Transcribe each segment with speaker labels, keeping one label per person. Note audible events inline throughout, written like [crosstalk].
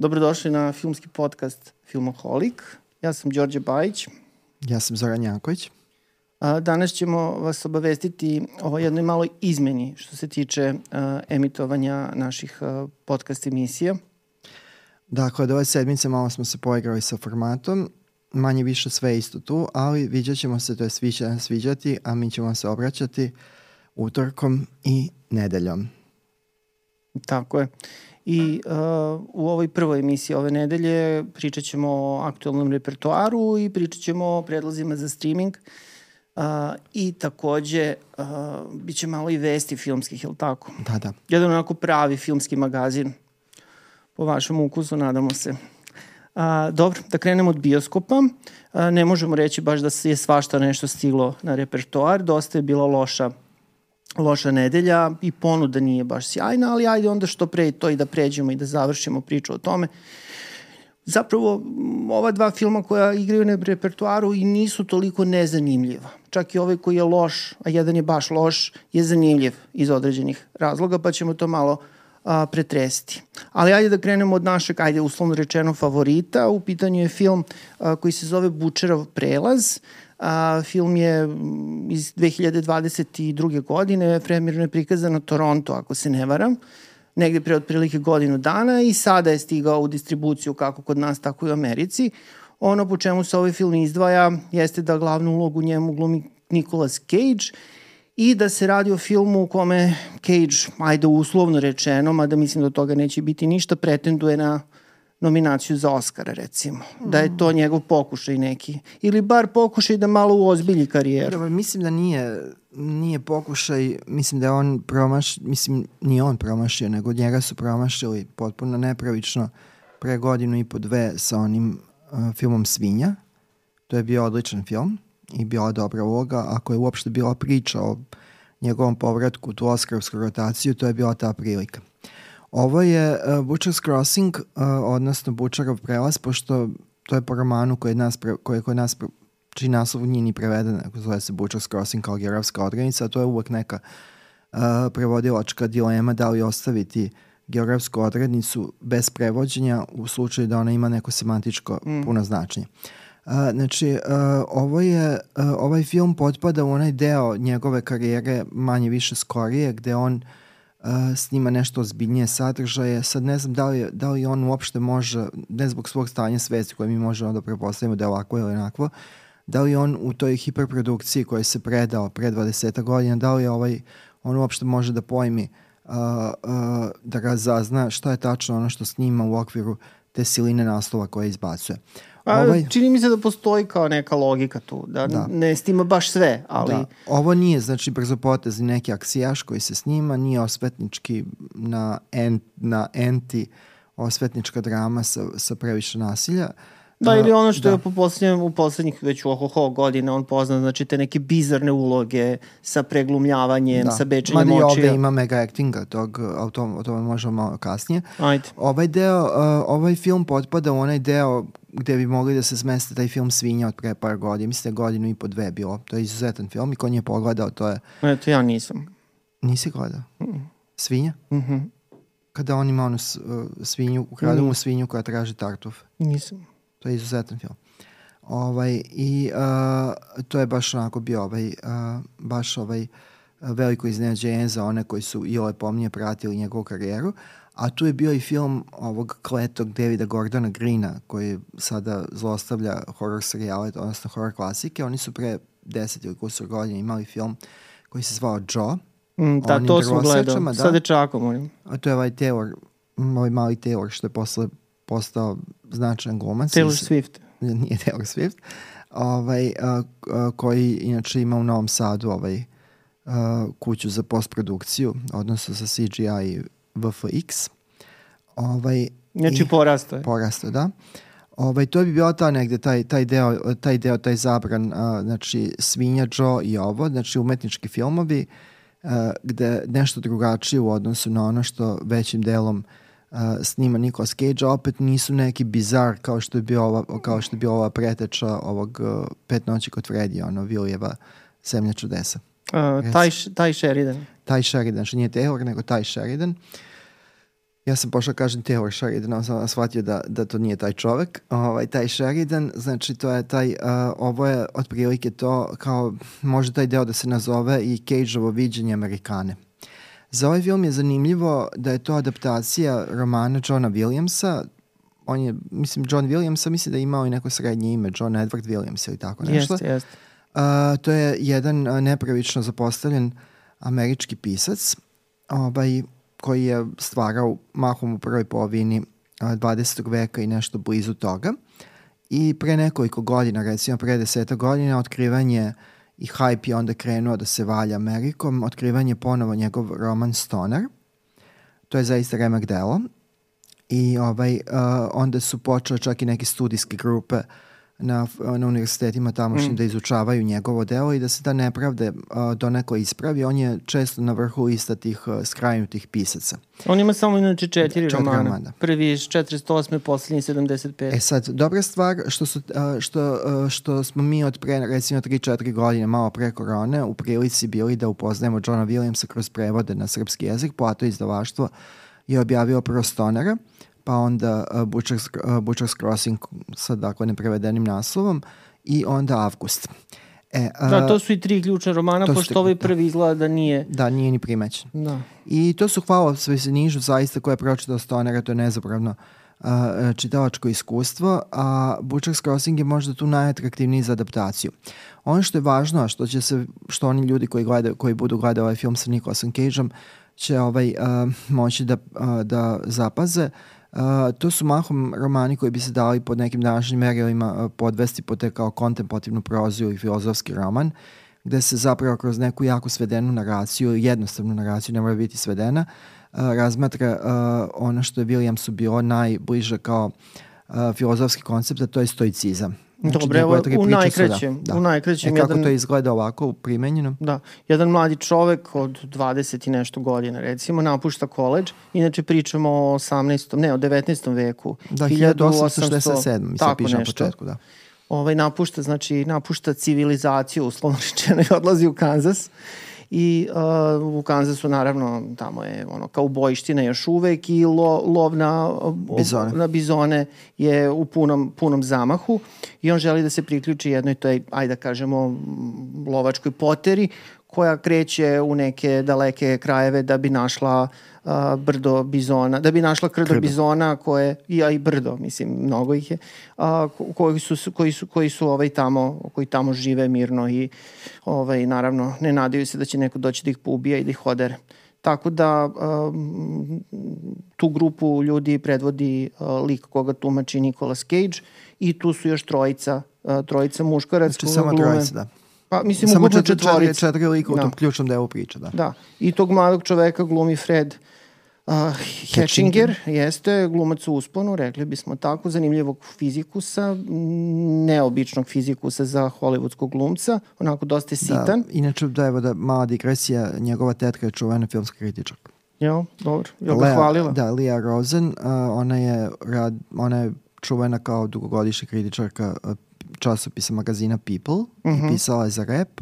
Speaker 1: Dobrodošli na filmski podcast Filmoholik. Ja sam Đorđe Bajić.
Speaker 2: Ja sam Zoran Janković.
Speaker 1: Danas ćemo vas obavestiti o jednoj maloj izmeni što se tiče emitovanja naših podcast emisija.
Speaker 2: Dakle, od ove sedmice malo smo se poigrali sa formatom, manje više sve isto tu, ali vidjet ćemo se, to je svi će nas sviđati, a mi ćemo se obraćati utorkom i nedeljom.
Speaker 1: Tako je. I uh, u ovoj prvoj emisiji ove nedelje pričat ćemo o aktualnom repertoaru i pričat ćemo o predlozima za streaming uh, i takođe uh, bit će malo i vesti filmskih, je li tako?
Speaker 2: Da, da.
Speaker 1: Jedan onako pravi filmski magazin po vašem ukusu, nadamo se. A, dobro, da krenemo od bioskopa. A, ne možemo reći baš da je svašta nešto stiglo na repertoar. Dosta je bila loša loša nedelja i ponuda nije baš sjajna, ali ajde onda što pre to i da pređemo i da završimo priču o tome. Zapravo, ova dva filma koja igraju na repertuaru i nisu toliko nezanimljiva. Čak i ovaj koji je loš, a jedan je baš loš, je zanimljiv iz određenih razloga, pa ćemo to malo a, pretresti. Ali ajde da krenemo od našeg, ajde uslovno rečeno, favorita. U pitanju je film a, koji se zove Bučerov prelaz. A, film je iz 2022. godine, premirno je prikazan na Toronto, ako se ne varam, negde pre otprilike godinu dana i sada je stigao u distribuciju kako kod nas, tako i u Americi. Ono po čemu se ovaj film izdvaja jeste da glavnu ulogu njemu glumi Nicolas Cage i da se radi o filmu u kome Cage, ajde uslovno rečeno, mada mislim da toga neće biti ništa, pretenduje na uh, nominaciju za Oscara recimo. Mm. Da je to njegov pokušaj neki. Ili bar pokušaj da malo uozbilji karijeru.
Speaker 2: Dobro, mislim da nije, nije pokušaj, mislim da je on promaš, mislim nije on promašio, nego njega su promašili potpuno nepravično pre godinu i po dve sa onim uh, filmom Svinja. To je bio odličan film i bila dobra uloga. Ako je uopšte bila priča o njegovom povratku u tu Oscarovsku rotaciju, to je bila ta prilika. Ovo je uh, Butcher's Crossing, uh, odnosno Butcherov prelaz, pošto to je po romanu koji je, nas pre, koji je kod nas, pre, čiji naslov nije ni preveden, ako zove se Butcher's Crossing kao geografska odrednica, a to je uvek neka uh, prevodilačka dilema da li ostaviti geografsku odrednicu bez prevođenja u slučaju da ona ima neko semantičko mm. puno značenje. Uh, znači, uh, ovo je, uh, ovaj film potpada u onaj deo njegove karijere manje više skorije, gde on uh, snima nešto ozbiljnije sadržaje. Sad ne znam da li, da li on uopšte može, ne zbog svog stanja svesti koje mi možemo da prepostavimo da je ovako ili onako, da li on u toj hiperprodukciji koja se predao pre 20 godina, da li ovaj, on uopšte može da pojmi uh, uh, da razazna šta je tačno ono što snima u okviru te siline naslova koje izbacuje.
Speaker 1: A, ovaj... Čini mi se da postoji kao neka logika tu, da, da. ne snima baš sve, ali... Da.
Speaker 2: Ovo nije, znači, brzopotezni neki aksijaš koji se snima, nije osvetnički na, en, na enti osvetnička drama sa, sa previše nasilja.
Speaker 1: Da, ili ono što da. je po poslednjem, u poslednjih već u ohoho godine on pozna, znači te neke bizarne uloge sa preglumljavanjem, da. sa bečenjem očija.
Speaker 2: Mada i ovde ima mega actinga tog, o tom, o tome možemo malo kasnije.
Speaker 1: Ajde.
Speaker 2: Ovaj deo, uh, ovaj film potpada u onaj deo gde bi mogli da se smeste taj film Svinja od pre par godina. Mislim da godinu i po dve bilo. To je izuzetan film i ko nije pogledao, to je...
Speaker 1: Eto, ja nisam.
Speaker 2: Nisi gledao? Mm. Svinja?
Speaker 1: Mhm. Mm
Speaker 2: Kada on ima onu uh, svinju, ukradu mu svinju koja traži tartuf.
Speaker 1: Nisam.
Speaker 2: To je izuzetan film. Ovaj, I uh, to je baš onako bio ovaj, uh, baš ovaj veliko iznenađenje za one koji su i ove pomnije pratili njegovu karijeru. A tu je bio i film ovog kletog Davida Gordona Greena koji sada zlostavlja horror serijale, odnosno horror klasike. Oni su pre deset ili kusur godina imali film koji se zvao Joe.
Speaker 1: Mm, da, to sam gledao. Da. Sa dečakom onim.
Speaker 2: A to je ovaj Taylor, ovaj mali Taylor što je posle postao značajan glumac.
Speaker 1: Taylor iz, Swift.
Speaker 2: Nije Taylor Swift. Ovaj, a, a, koji inače ima u Novom Sadu ovaj, a, kuću za postprodukciju, odnosno sa CGI i VFX. Ovaj,
Speaker 1: znači porasto je.
Speaker 2: Porasto, da. Ovaj, to bi bila ta negde, taj, taj, deo, taj deo, taj zabran, a, znači Svinja Joe i ovo, znači umetnički filmovi, a, gde nešto drugačije u odnosu na ono što većim delom uh, snima Nicolas Cage, opet nisu neki bizar kao što je bio ova, kao što je bio ova preteča ovog uh, Pet noći kod Fredija, ono Vilijeva Zemlja čudesa.
Speaker 1: Uh, taj, taj Sheridan.
Speaker 2: Taj Sheridan, što nije Taylor, nego taj Sheridan. Ja sam pošao kažem Taylor Sheridan, on sam shvatio da, da to nije taj čovek. Ovaj, taj Sheridan, znači to je taj, uh, ovo je otprilike to kao, može taj deo da se nazove i Cage-ovo viđenje Amerikane. Za ovaj film je zanimljivo da je to adaptacija romana Johna Williamsa, on je, mislim, John Williamsa, misli da je imao i neko srednje ime, John Edward Williams ili tako nešto.
Speaker 1: Jeste, jeste.
Speaker 2: Uh, to je jedan uh, nepravično zapostavljen američki pisac ovaj, koji je stvarao mahom u prvoj polovini uh, 20. veka i nešto blizu toga. I pre nekoliko godina, recimo pre deseta godina, otkrivanje i hype je onda krenuo da se valja Amerikom, otkrivanje ponovo njegov roman Stoner. To je zaista remak delo. I ovaj, uh, onda su počele čak i neke studijske grupe uh, na, na univerzitetima tamošnjim mm. da izučavaju njegovo delo i da se ta nepravde uh, doneko ispravi. On je često na vrhu lista tih uh, skrajnutih pisaca.
Speaker 1: On ima samo inače četiri, četiri romana. romana. Prvi iz 48. poslednji 75.
Speaker 2: E sad, dobra stvar što, su, uh, što, uh, što smo mi od pre, recimo 3-4 godine, malo pre korone, u prilici bili da upoznajemo Johna Williamsa kroz prevode na srpski jezik, Plato izdavaštvo je objavio prvo Stonera, pa onda uh, Butcher's, uh, Butcher's Crossing sa dakle neprevedenim naslovom i onda Avgust.
Speaker 1: E, uh, da, to su i tri ključne romana, pošto ovaj prvi da. izgleda da nije...
Speaker 2: Da, nije ni primećen.
Speaker 1: Da.
Speaker 2: I to su hvala sve se nižu, zaista koja je pročitao Stonera, to je nezapravno uh, čitalačko iskustvo, a Butcher's Crossing je možda tu najatraktivniji za adaptaciju. Ono što je važno, a što će se, što oni ljudi koji, gledaju, koji budu gledali ovaj film sa Nicolasom Cageom, će ovaj, uh, moći da, uh, da zapaze, uh, Uh, to su mahom romani koji bi se dali pod nekim današnjim merilima podvesti pod te kao kontemplativnu proziju i filozofski roman, gde se zapravo kroz neku jako svedenu naraciju, jednostavnu naraciju, ne mora biti svedena, uh, razmatra uh, ono što je Williamsu bilo najbliže kao uh, filozofski koncept, a to je stoicizam.
Speaker 1: Znači, Dobre, evo, u najkrećem,
Speaker 2: da.
Speaker 1: u najkrećem.
Speaker 2: E, kako jedan, to izgleda ovako u primenjenom?
Speaker 1: Da, jedan mladi čovek od 20 i nešto godina, recimo, napušta koleđ, inače pričamo o 18. ne, o 19. veku.
Speaker 2: Da, 1867, mi se piše na početku, da.
Speaker 1: Ovaj, napušta, znači, napušta civilizaciju, uslovno rečeno, i odlazi u Kanzas i uh, u Kanzasu naravno tamo je ono kao bojiština još uvek i lo, lov na
Speaker 2: bizone.
Speaker 1: na bizone je u punom, punom zamahu i on želi da se priključi jednoj toj, ajde da kažemo, lovačkoj poteri koja kreće u neke daleke krajeve da bi našla a, brdo bizona, da bi našla krdo, krdo. bizona koje, ja i brdo, mislim, mnogo ih je, a, koji su, koji su, koji su ovaj tamo, koji tamo žive mirno i ovaj, naravno ne nadaju se da će neko doći da ih poubija i da ih odere. Tako da um, tu grupu ljudi predvodi uh, lik koga tumači Nicolas Cage i tu su još trojica, uh, trojica muškarac.
Speaker 2: Znači samo trojica, da.
Speaker 1: Pa, mislim, Samo četiri,
Speaker 2: četiri, četiri lika da. u tom ključnom delu priče, da.
Speaker 1: Da, i tog mladog čoveka glumi Fred uh, Hatchinger, jeste glumac u usponu, rekli bismo tako, zanimljivog fizikusa, neobičnog fizikusa za hollywoodskog glumca, onako dosta da, sitan.
Speaker 2: Da, inače, da, evo da, mala digresija, njegova tetka je čuvena filmska kritičarka.
Speaker 1: Jo, dobro. Je li hvalila?
Speaker 2: Da, Lea Rosen, uh, ona je, rad, ona je čuvena kao dugogodišnja kritičarka uh, časopisa magazina People uh -huh. i mhm. pisala je za rap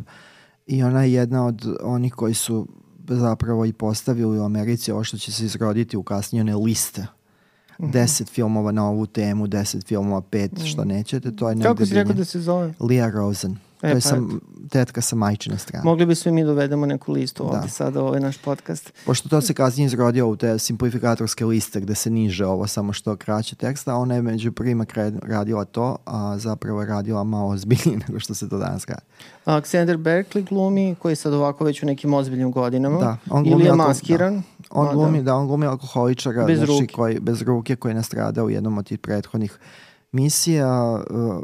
Speaker 2: i ona je jedna od onih koji su zapravo i postavili u Americi ovo što će se izroditi u kasnije one liste. Mhm. -huh. Deset filmova na ovu temu, deset filmova, pet, uh -huh. što nećete, to je negde...
Speaker 1: Kako si rekao da se zove?
Speaker 2: Leah Rosen. E, to je pa sam, tetka sa majčine strane.
Speaker 1: Mogli bi sve mi dovedemo neku listu da. ovde sada, ovaj naš podcast.
Speaker 2: Pošto to se kasnije izrodio u te simplifikatorske liste gde se niže ovo samo što kraće teksta, ona je među prvima radila to, a zapravo je radila malo ozbiljnije [laughs] nego što se to danas radi.
Speaker 1: Alexander Berkeley glumi, koji je sad ovako već u nekim ozbiljnim godinama. Da, on glumi ili je maskiran.
Speaker 2: Da. On glumi, da. da, on glumi alkoholičara, bez, znači, ruke. Koji, bez ruke koji je nastradao u jednom od tih prethodnih misija. Uh,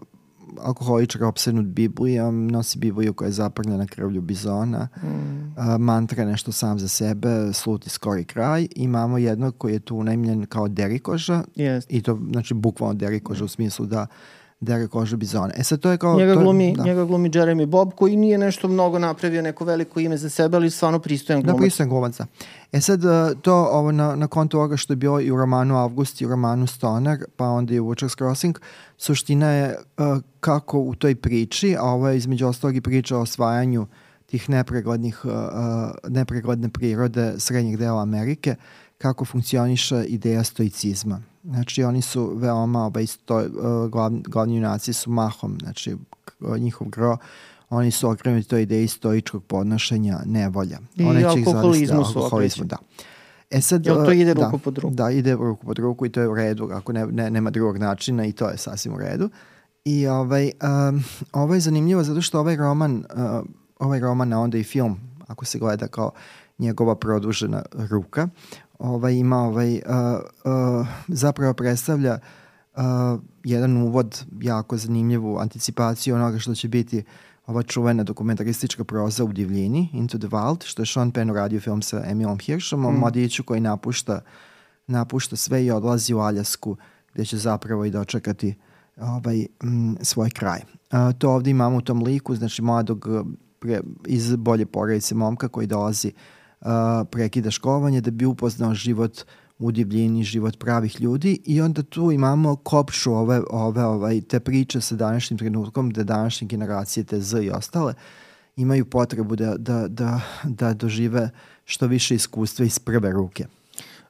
Speaker 2: alkoholičar opsednut Biblijom, nosi Bibliju koja je zaprljena krvlju bizona, mm. a, mantra nešto sam za sebe, sluti skori kraj. Imamo jednog koji je tu unajmljen kao derikoža
Speaker 1: yes.
Speaker 2: i to znači bukvalno derikoža mm. u smislu da Derek Koža Bizona. E sad to je kao...
Speaker 1: Njega,
Speaker 2: to,
Speaker 1: glumi, da. njega glumi Jeremy Bob koji nije nešto mnogo napravio neko veliko ime za sebe, ali stvarno pristojan
Speaker 2: da, glumac. Da, pristojan glumac, da. E sad uh, to ovo na, na kontu ovoga što je bilo i u romanu August i u romanu Stoner, pa onda i u Witcher's Crossing, suština je uh, kako u toj priči, a ovo je između ostalog i priča o osvajanju tih nepreglednih, uh, uh nepregledne prirode srednjeg dela Amerike, kako funkcioniše ideja stoicizma. Znači oni su veoma, ovaj, sto, uh, glavni, glavni junaci su mahom, znači njihov gro, oni su okrenuti toj ideji stoičkog podnošenja nevolja.
Speaker 1: I
Speaker 2: One
Speaker 1: alkoholizmu su
Speaker 2: alkoholizmu, da. E sad,
Speaker 1: Jel to ide
Speaker 2: da,
Speaker 1: ruku pod ruku?
Speaker 2: Da, ide ruku pod ruku i to je u redu, ako ne, ne, nema drugog načina i to je sasvim u redu. I ovaj, um, ovo je zanimljivo zato što ovaj roman, uh, ovaj roman, a onda i film, ako se gleda kao njegova produžena ruka, ovaj, ima ovaj, uh, uh, zapravo predstavlja uh, jedan uvod, jako zanimljivu anticipaciju onoga što će biti ova čuvena dokumentaristička proza u divljini, Into the Wild, što je Sean Penn uradio film sa Emilom Hirschom, mm. o mladiću koji napušta, napušta sve i odlazi u Aljasku, gde će zapravo i dočekati ovaj, m, svoj kraj. Uh, to ovde imamo u tom liku, znači mladog pre, iz bolje porodice momka koji dolazi uh, prekida školovanje da bi upoznao život u divljini, život pravih ljudi i onda tu imamo kopšu ove, ove ovaj, te priče sa današnjim trenutkom da današnje generacije, te Z i ostale, imaju potrebu da, da, da, da dožive što više iskustva iz prve ruke.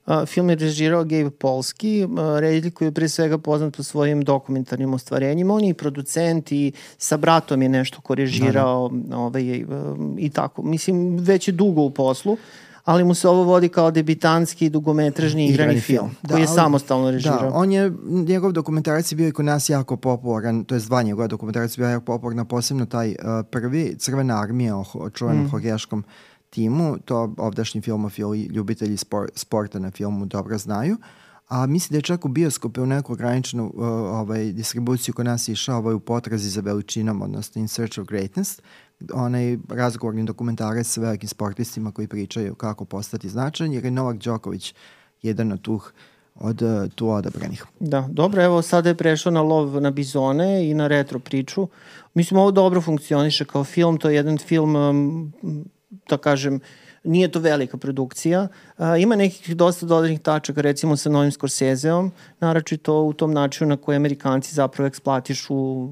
Speaker 1: Uh, film je režirao Gabe Polski, uh, reditelj koji je pre svega poznat po svojim dokumentarnim ostvarenjima. On je i producent i sa bratom je nešto ko režirao da, da. Ovaj, i tako. Mislim, već je dugo u poslu ali mu se ovo vodi kao debitanski dugometražni igrani, igrani film, film. Da, koji je ali, samostalno režirao.
Speaker 2: Da, on je, njegov dokumentarac je bio i kod nas jako popularan, to je dva njegova dokumentarac bio jako popularan, posebno taj uh, prvi, Crvena armija o, o čuvenom mm. hokejaškom timu, to ovdašnji filmofili, ljubitelji spor, sporta na filmu dobro znaju, a mislim da je čak u bioskope u neku ograničenu uh, ovaj, distribuciju kod nas išao ovaj, u potrazi za veličinom, odnosno In Search of Greatness, onaj razgovorni dokumentarac sa velikim sportistima koji pričaju kako postati značajan, jer je Novak Đoković jedan od tuh od tu odabranih.
Speaker 1: Da, dobro, evo sada je prešao na lov na bizone i na retro priču. Mislim, ovo dobro funkcioniše kao film, to je jedan film, um, da kažem, nije to velika produkcija. A, ima nekih dosta dodatnih tačaka, recimo sa novim Scorseseom, naročito u tom načinu na koji Amerikanci zapravo eksploatišu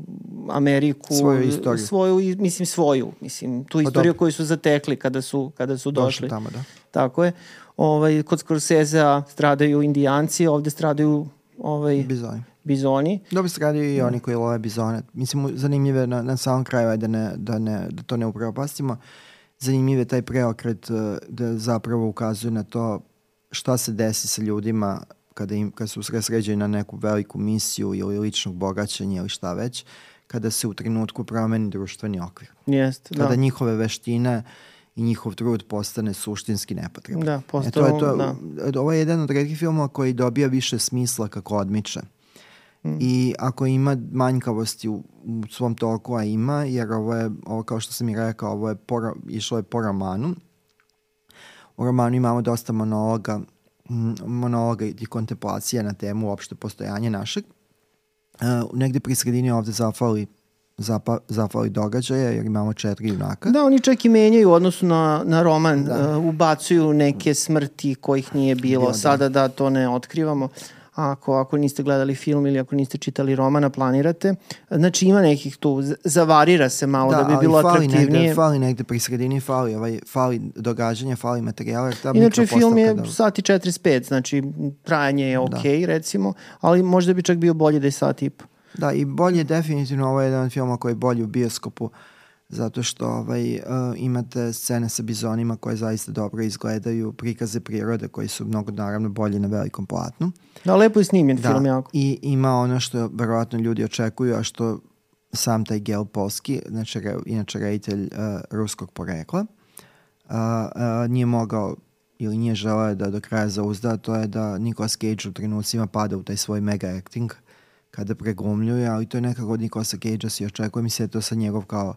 Speaker 1: Ameriku.
Speaker 2: Svoju istoriju.
Speaker 1: Svoju, mislim, svoju. Mislim, tu pa istoriju koju su zatekli kada su, kada su došli.
Speaker 2: Došli tamo, da.
Speaker 1: Tako je. Ovaj, kod Scorsesea stradaju indijanci, ovde stradaju ovaj,
Speaker 2: Bizoni.
Speaker 1: bizoni.
Speaker 2: Dobro stradaju i da. oni koji love bizone. Mislim, zanimljive na, na samom kraju, da, ne, da, ne, da to ne upropastimo. Uh, zanimljiv je taj preokret uh, da zapravo ukazuje na to šta se desi sa ljudima kada, im, kada su sređeni na neku veliku misiju ili ličnog bogaćenja ili šta već, kada se u trenutku promeni društveni okvir.
Speaker 1: Jest,
Speaker 2: kada
Speaker 1: da.
Speaker 2: njihove veštine i njihov trud postane suštinski nepotreban.
Speaker 1: Da, postao, e to je to,
Speaker 2: da. Ovo je jedan od redkih filmova koji dobija više smisla kako odmiče. Mm. I ako ima manjkavosti u, u svom toku, a ima, jer ovo je, ovo kao što sam i rekao, ovo je po, išlo je po romanu. U romanu imamo dosta monologa, monologa i kontemplacija na temu uopšte postojanja našeg. Uh, negde pri sredini ovde zafali zapa, zafali događaja jer imamo četiri junaka.
Speaker 1: Da, oni čak i menjaju u odnosu na, na roman, da. uh, ubacuju neke smrti kojih nije bilo, Bio, da. sada da to ne otkrivamo. Uh, ako, ako niste gledali film ili ako niste čitali romana, planirate. Znači ima nekih tu, zavarira se malo da, da bi bilo fali atraktivnije.
Speaker 2: Negde, fali negde pri sredini, fali, ovaj, fali događanja, fali materijala.
Speaker 1: Inače film je da... sati 45, znači trajanje je ok, da. recimo, ali možda bi čak bio bolje da je sat i
Speaker 2: Da, i bolje definitivno ovo je jedan od filma koji je bolji u bioskopu. Uh, zato što ovaj, uh, imate scene sa bizonima koje zaista dobro izgledaju, prikaze prirode koji su mnogo naravno bolji na velikom platnu.
Speaker 1: Da, lepo je snimljen da, film jako.
Speaker 2: I ima ono što verovatno ljudi očekuju, a što sam taj Gel Polski, znači, re, inače reditelj uh, ruskog porekla, uh, uh, nije mogao ili nije želeo da do kraja zauzda, to je da Nicolas Cage u trenucima pada u taj svoj mega acting kada preglumljuje, ali to je nekako od Nicolasa Cage-a se očekuje, mi se to sa njegov kao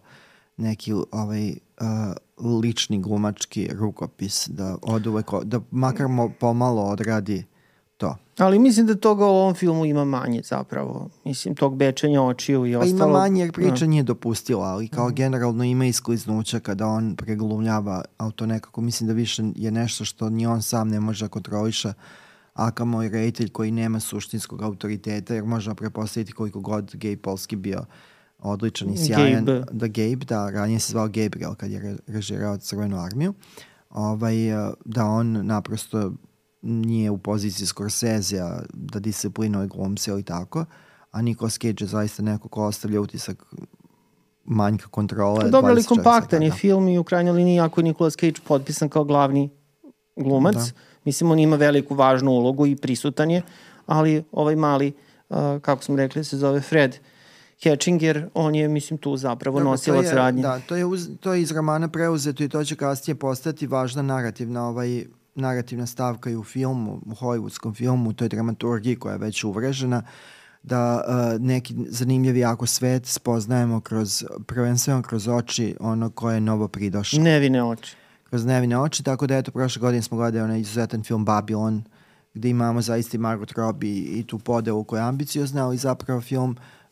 Speaker 2: neki ovaj uh, lični glumački rukopis da od uvek, da makar mo, pomalo odradi to.
Speaker 1: Ali mislim da toga u ovom filmu ima manje zapravo. Mislim, tog bečenja očiju i ostalo.
Speaker 2: Pa ima manje jer priča da. nije dopustila, ali kao mm. generalno ima iskliznuća kada on preglumljava, ali to nekako mislim da više je nešto što ni on sam ne može da kontroliša a kamo i reditelj koji nema suštinskog autoriteta, jer možemo prepostaviti koliko god gej polski bio uh, odličan i sjajan. Gabe. Da, Gabe, da, ranije se zvao Gabriel kad je režirao Crvenu armiju. Ovaj, eh, da on naprosto nije u poziciji Scorsese da disciplinuje glumce ili tako, a Nicolas Cage je zaista neko ko ostavlja utisak manjka kontrole.
Speaker 1: Dobro, ali kompaktan je film i u krajnjoj liniji ako je Nicolas Cage potpisan kao glavni glumac, da. mislim on ima veliku važnu ulogu i prisutan je, ali ovaj mali, uh, kako smo rekli, se zove Fred Hatchinger, on je, mislim, tu zapravo Dobro, nosilac
Speaker 2: je,
Speaker 1: radnje.
Speaker 2: Da, to je, uz, to je iz romana preuzeto i to će kasnije postati važna narativna ovaj, narativna stavka i u filmu, u hollywoodskom filmu, u toj dramaturgiji koja je već uvrežena. Da uh, neki zanimljivi jako svet spoznajemo kroz, prvenstveno kroz oči ono koje je novo pridošlo.
Speaker 1: Nevine oči.
Speaker 2: Kroz nevine oči, tako da eto, prošle godine smo gledali onaj izuzetan film Babylon, gde imamo zaista i Margot Robbie i tu podelu koja je ambiciozna, ali zapravo film, uh,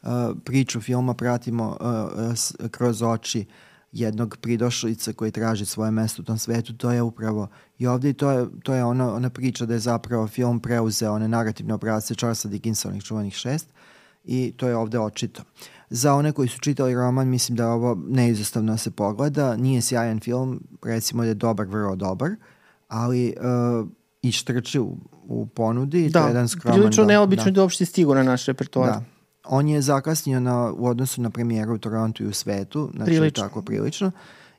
Speaker 2: priču filma pratimo uh, s, kroz oči jednog pridošlica koji traži svoje mesto u tom svetu, to je upravo i ovde i to je, to je ona, ona priča da je zapravo film preuzeo one narativne obraze Charlesa Dickinsa, onih čuvanih šest, i to je ovde očito. Za one koji su čitali roman, mislim da ovo neizostavno se pogleda, nije sjajan film, recimo da je dobar, vrlo dobar, ali uh, i štrči u, u ponudi.
Speaker 1: Da,
Speaker 2: to je
Speaker 1: jedan skroman, prilično da, neobično da. da uopšte stigu na naš repertoar. Da,
Speaker 2: On je zakasnio na, u odnosu na premijeru u Torontu i u svetu, znači prilično. tako prilično.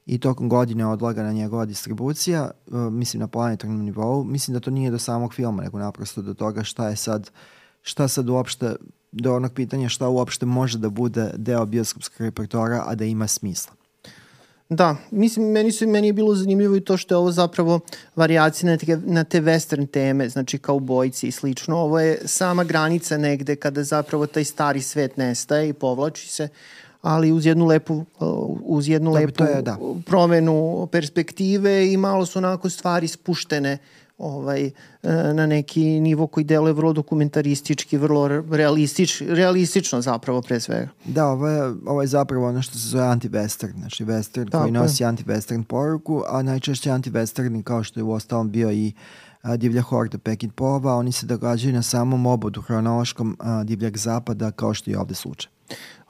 Speaker 2: I tokom godine odlagana njegova distribucija, uh, mislim na planetarnom nivou. Mislim da to nije do samog filma, nego naprosto do toga šta je sad, šta sad uopšte, do onog pitanja šta uopšte može da bude deo bioskopskog repertora, a da ima smisla.
Speaker 1: Da, mislim, meni, su, meni je bilo zanimljivo i to što je ovo zapravo variacija na te, na te western teme, znači kao bojci i slično. Ovo je sama granica negde kada zapravo taj stari svet nestaje i povlači se, ali uz jednu lepu, uz jednu da, lepu je, da. promenu perspektive i malo su onako stvari spuštene ovaj, e, na neki nivo koji deluje vrlo dokumentaristički, vrlo realistič, realistično zapravo pre svega.
Speaker 2: Da, ovo je, ovo je zapravo ono što se zove anti-western, znači western Tako koji nosi anti-western poruku, a najčešće anti-western kao što je u ostalom bio i a, divlja horda Pekin Pova, oni se događaju na samom obodu hronološkom a, divljeg zapada kao što je ovde slučaj.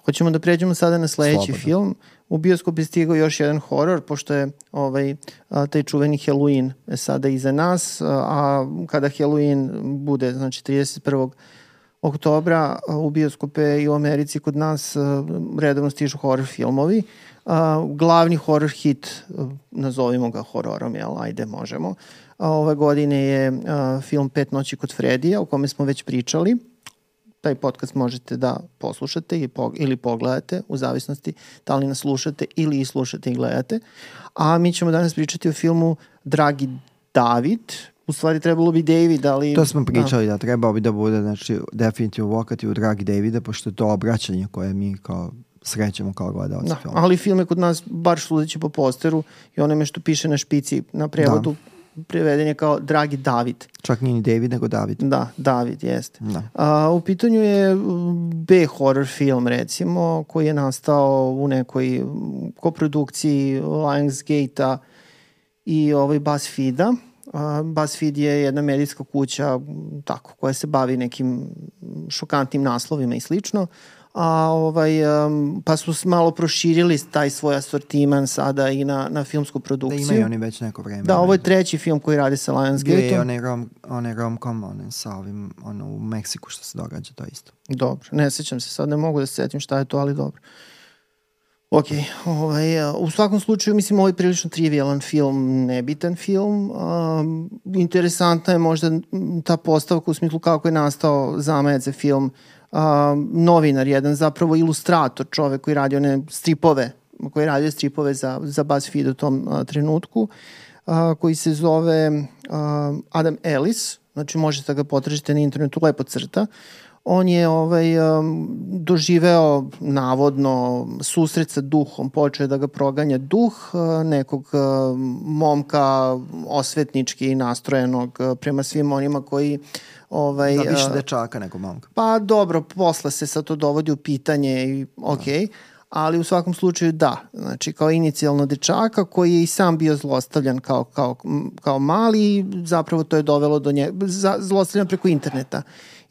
Speaker 1: Hoćemo da pređemo sada na sledeći Slobodno. film. U bioskop je stigao još jedan horor, pošto je ovaj, a, taj čuveni Halloween sada iza nas, a, a kada Halloween bude, znači 31 oktobra u bioskope i u Americi kod nas redovno stižu horror filmovi. A, glavni horror hit, nazovimo ga hororom, jel, ajde, možemo. A, ove godine je film Pet noći kod Fredija, o kome smo već pričali taj podcast možete da poslušate ili pogledate u zavisnosti da li nas slušate ili i slušate i gledate. A mi ćemo danas pričati o filmu Dragi David, u stvari trebalo bi David, ali...
Speaker 2: To smo pričali, da, da trebao bi da bude, znači, definitivno vokati u Dragi Davida, pošto je to obraćanje koje mi kao srećemo kao gledalci da, filma.
Speaker 1: Ali film je kod nas, bar sudeći po posteru i onome što piše na špici na prevodu, da preveden je kao Dragi David.
Speaker 2: Čak nije ni David, nego David.
Speaker 1: Da, David, jeste. Da. A, u pitanju je B-horror film, recimo, koji je nastao u nekoj koprodukciji Lionsgate-a i ovaj BuzzFeed-a. BuzzFeed je jedna medijska kuća tako, koja se bavi nekim šokantnim naslovima i slično a ovaj, um, pa su malo proširili taj svoj asortiman sada i na, na filmsku produkciju.
Speaker 2: Da imaju oni već neko vreme.
Speaker 1: Da, ovo je treći film koji radi sa Lionsgate-om.
Speaker 2: Gde je onaj, rom, onaj romcom onaj, sa ovim ono, u Meksiku što se događa, to isto.
Speaker 1: Dobro, ne sećam se sad, ne mogu da se setim šta je to, ali dobro. Ok, ovaj, u svakom slučaju mislim ovo je prilično trivialan film, nebitan film. Um, interesantna je možda ta postavka u smislu kako je nastao zamajac za film a, novinar, jedan zapravo ilustrator, čovek koji radi one stripove, koji radi stripove za, za BuzzFeed u tom a, trenutku, a, koji se zove a, Adam Ellis, znači možete da ga potražite na internetu, lepo crta. On je ovaj, um, doživeo navodno susret sa duhom, počeo da ga proganja duh uh, nekog uh, momka osvetnički nastrojenog uh, prema svim onima koji
Speaker 2: Ovaj, da, više dečaka nego momka.
Speaker 1: Pa dobro, posle se sad to dovodi u pitanje i ok, da. ali u svakom slučaju da. Znači kao inicijalno dečaka koji je i sam bio zlostavljan kao, kao, kao mali zapravo to je dovelo do nje, zlostavljan preko interneta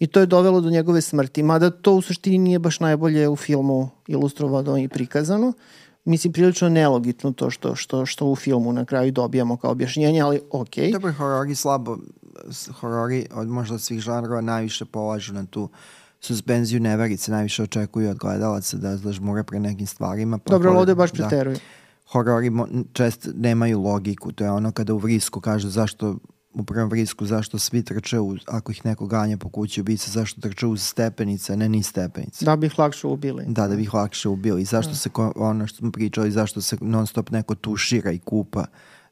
Speaker 1: i to je dovelo do njegove smrti. Mada to u suštini nije baš najbolje u filmu ilustrovano i prikazano. Mislim, prilično nelogitno to što, što, što u filmu na kraju dobijamo kao objašnjenje, ali okej. Okay.
Speaker 2: Dobro, horor slabo horori od možda svih žanrova najviše polažu na tu suspenziju neverice, najviše očekuju od gledalaca da zažmure pre nekim stvarima. Pa
Speaker 1: Dobro, ovde baš
Speaker 2: da.
Speaker 1: preteruju.
Speaker 2: horori mo- čest nemaju logiku. To je ono kada u vrisku kažu zašto u prvom vrisku zašto svi trče uz, ako ih neko ganja po kući ubica, zašto trče uz stepenice, ne ni stepenice.
Speaker 1: Da bi ih lakše ubili.
Speaker 2: Da, da bi ih lakše ubili. Zašto se, ko- ono što smo pričali, zašto se non stop neko tušira i kupa,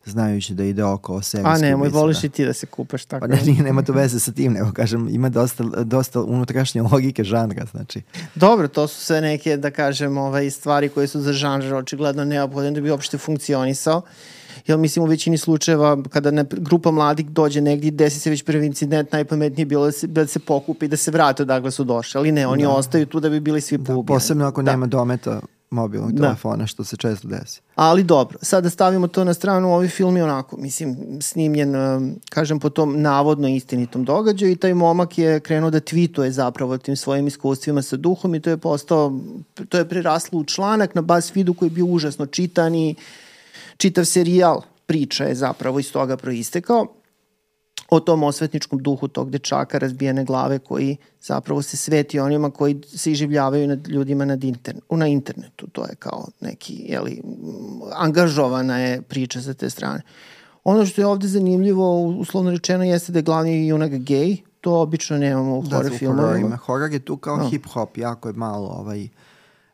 Speaker 2: znajući da ide okolo serijski
Speaker 1: A nemoj,
Speaker 2: ubica,
Speaker 1: voliš
Speaker 2: da.
Speaker 1: i ti da se kupaš tako.
Speaker 2: Pa ne, nije, nema to veze sa tim, nego kažem, ima dosta, dosta unutrašnje logike žanra, znači.
Speaker 1: Dobro, to su sve neke, da kažem, ovaj, stvari koje su za žanr očigledno neophodne da bi uopšte funkcionisao. Jer mislim u većini slučajeva kada ne, grupa mladih dođe negdje desi se već prvi incident, najpametnije je bilo da se, da se pokupi i da se vrate odakle su došli. Ali ne, oni ostaju tu da bi bili svi
Speaker 2: Da,
Speaker 1: poubijani.
Speaker 2: posebno ako
Speaker 1: Da.
Speaker 2: nema dometa mobilnog
Speaker 1: Da.
Speaker 2: telefona, što se često desi.
Speaker 1: Ali dobro, sada stavimo to na stranu, ovaj film je onako, mislim, snimljen, um, kažem, po tom navodno istinitom događaju i taj momak je krenuo da tweetuje zapravo tim svojim iskustvima sa duhom i to je postao, to je preraslo u članak na BuzzFeedu koji je bio užasno čitan i čitav serijal priča je zapravo iz toga proistekao o tom osvetničkom duhu tog dečaka razbijene glave koji zapravo se sveti onima koji se iživljavaju nad ljudima nad interne, na internetu. To je kao neki, jeli, angažovana je priča sa te strane. Ono što je ovde zanimljivo, uslovno rečeno, jeste da je glavni junak gej. To obično nemamo u horror
Speaker 2: u
Speaker 1: filmovima.
Speaker 2: hororima. Horor je tu kao
Speaker 1: Da.
Speaker 2: hip-hop, jako je malo ovaj,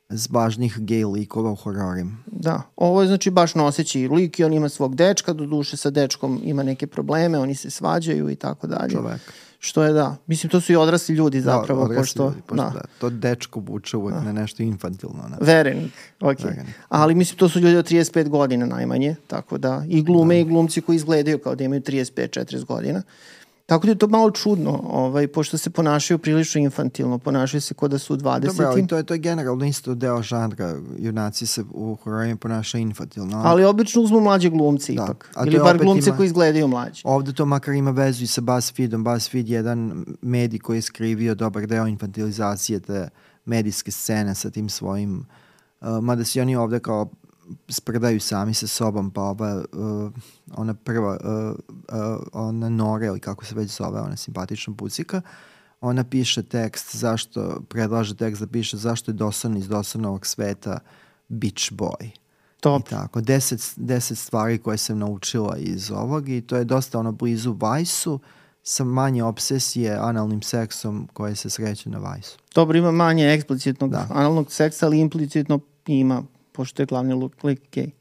Speaker 2: zbažnih gej likova u hororima.
Speaker 1: Da, ovo je znači baš noseći lik i on ima svog dečka, do duše sa dečkom ima neke probleme, oni se svađaju i tako dalje.
Speaker 2: Čovek.
Speaker 1: Što je da, mislim to su i odrasli ljudi zapravo,
Speaker 2: odrasli
Speaker 1: pošto,
Speaker 2: ljudi, pošto
Speaker 1: da,
Speaker 2: da. to dečko vuče uvek na nešto infantilno. Ne?
Speaker 1: verenik, ok.
Speaker 2: Verenik.
Speaker 1: Ali mislim to su ljudi od 35 godina najmanje, tako da i glume i glumci koji izgledaju kao da imaju 35-40 godina. Tako da je to malo čudno, ovaj, pošto se ponašaju prilično infantilno, ponašaju se kod da su u 20.
Speaker 2: Dobro, ali to je, to je generalno isto deo žanra. Junaci se u hororima ponašaju infantilno.
Speaker 1: Ali obično uzmu mlađe glumce
Speaker 2: Da.
Speaker 1: ipak.
Speaker 2: A
Speaker 1: Ili bar glumce
Speaker 2: ima-
Speaker 1: koji izgledaju mlađe.
Speaker 2: Ovde to makar ima vezu i sa BuzzFeedom. BuzzFeed je jedan medij koji je skrivio dobar deo infantilizacije te medijske scene sa tim svojim uh, mada se oni ovde kao sprdaju sami sa sobom, pa ova, uh, ona prva, uh, uh, ona Nora, ili kako se već zove, ona simpatična pucika, ona piše tekst zašto, predlaže tekst da piše zašto je dosadno iz dosadnog sveta bitch boy.
Speaker 1: Top.
Speaker 2: I tako, deset, deset stvari koje sam naučila iz ovog i to je dosta ono blizu Vajsu sa manje obsesije analnim seksom koje se sreće na Vajsu.
Speaker 1: Dobro, ima manje eksplicitnog
Speaker 2: Da.
Speaker 1: analnog seksa, ali implicitno ima, pošto je glavni lik, gej.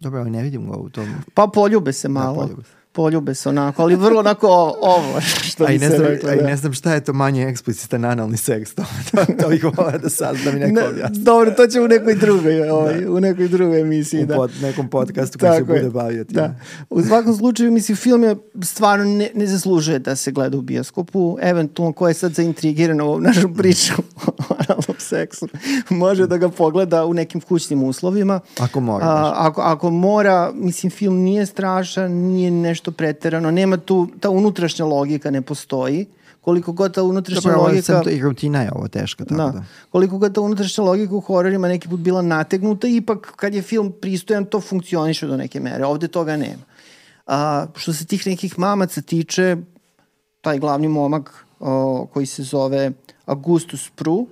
Speaker 2: Dobro, ali ne vidim ga u tom.
Speaker 1: Pa poljube se malo.
Speaker 2: poljube se.
Speaker 1: Poljube se onako, ali vrlo onako ovo, što
Speaker 2: A i ne,
Speaker 1: se
Speaker 2: znam,
Speaker 1: reklo.
Speaker 2: a i
Speaker 1: da.
Speaker 2: ne znam šta je to manje eksplicitan analni seks. To, to, to bih volao da saznam i neko
Speaker 1: Ne,
Speaker 2: objasni.
Speaker 1: dobro, to će u nekoj drugoj, ovaj, u nekoj drugoj emisiji.
Speaker 2: U
Speaker 1: Da.
Speaker 2: pod, nekom podcastu koji se bude bavio tim.
Speaker 1: Da. U svakom slučaju, mislim, film je stvarno ne, ne zaslužuje da se gleda u bioskopu. Eventualno, ko je sad zaintrigiran ovom našom pričom o analnom seksu, može da ga pogleda u nekim kućnim uslovima.
Speaker 2: Ako mora.
Speaker 1: A, ako, ako mora, mislim, film nije strašan, nije nešto preterano, nema tu, ta unutrašnja logika ne postoji. Koliko god ta unutrašnja
Speaker 2: Dobro, ovo je
Speaker 1: logika...
Speaker 2: to, i rutina je ovo teška. Tako da.
Speaker 1: Da. Koliko god ta unutrašnja logika u hororima neki put bila nategnuta, ipak kad je film pristojan, to funkcioniše do neke mere. Ovde toga nema. A, što se tih nekih mamaca tiče, taj glavni momak o, koji se zove Augustus Pru,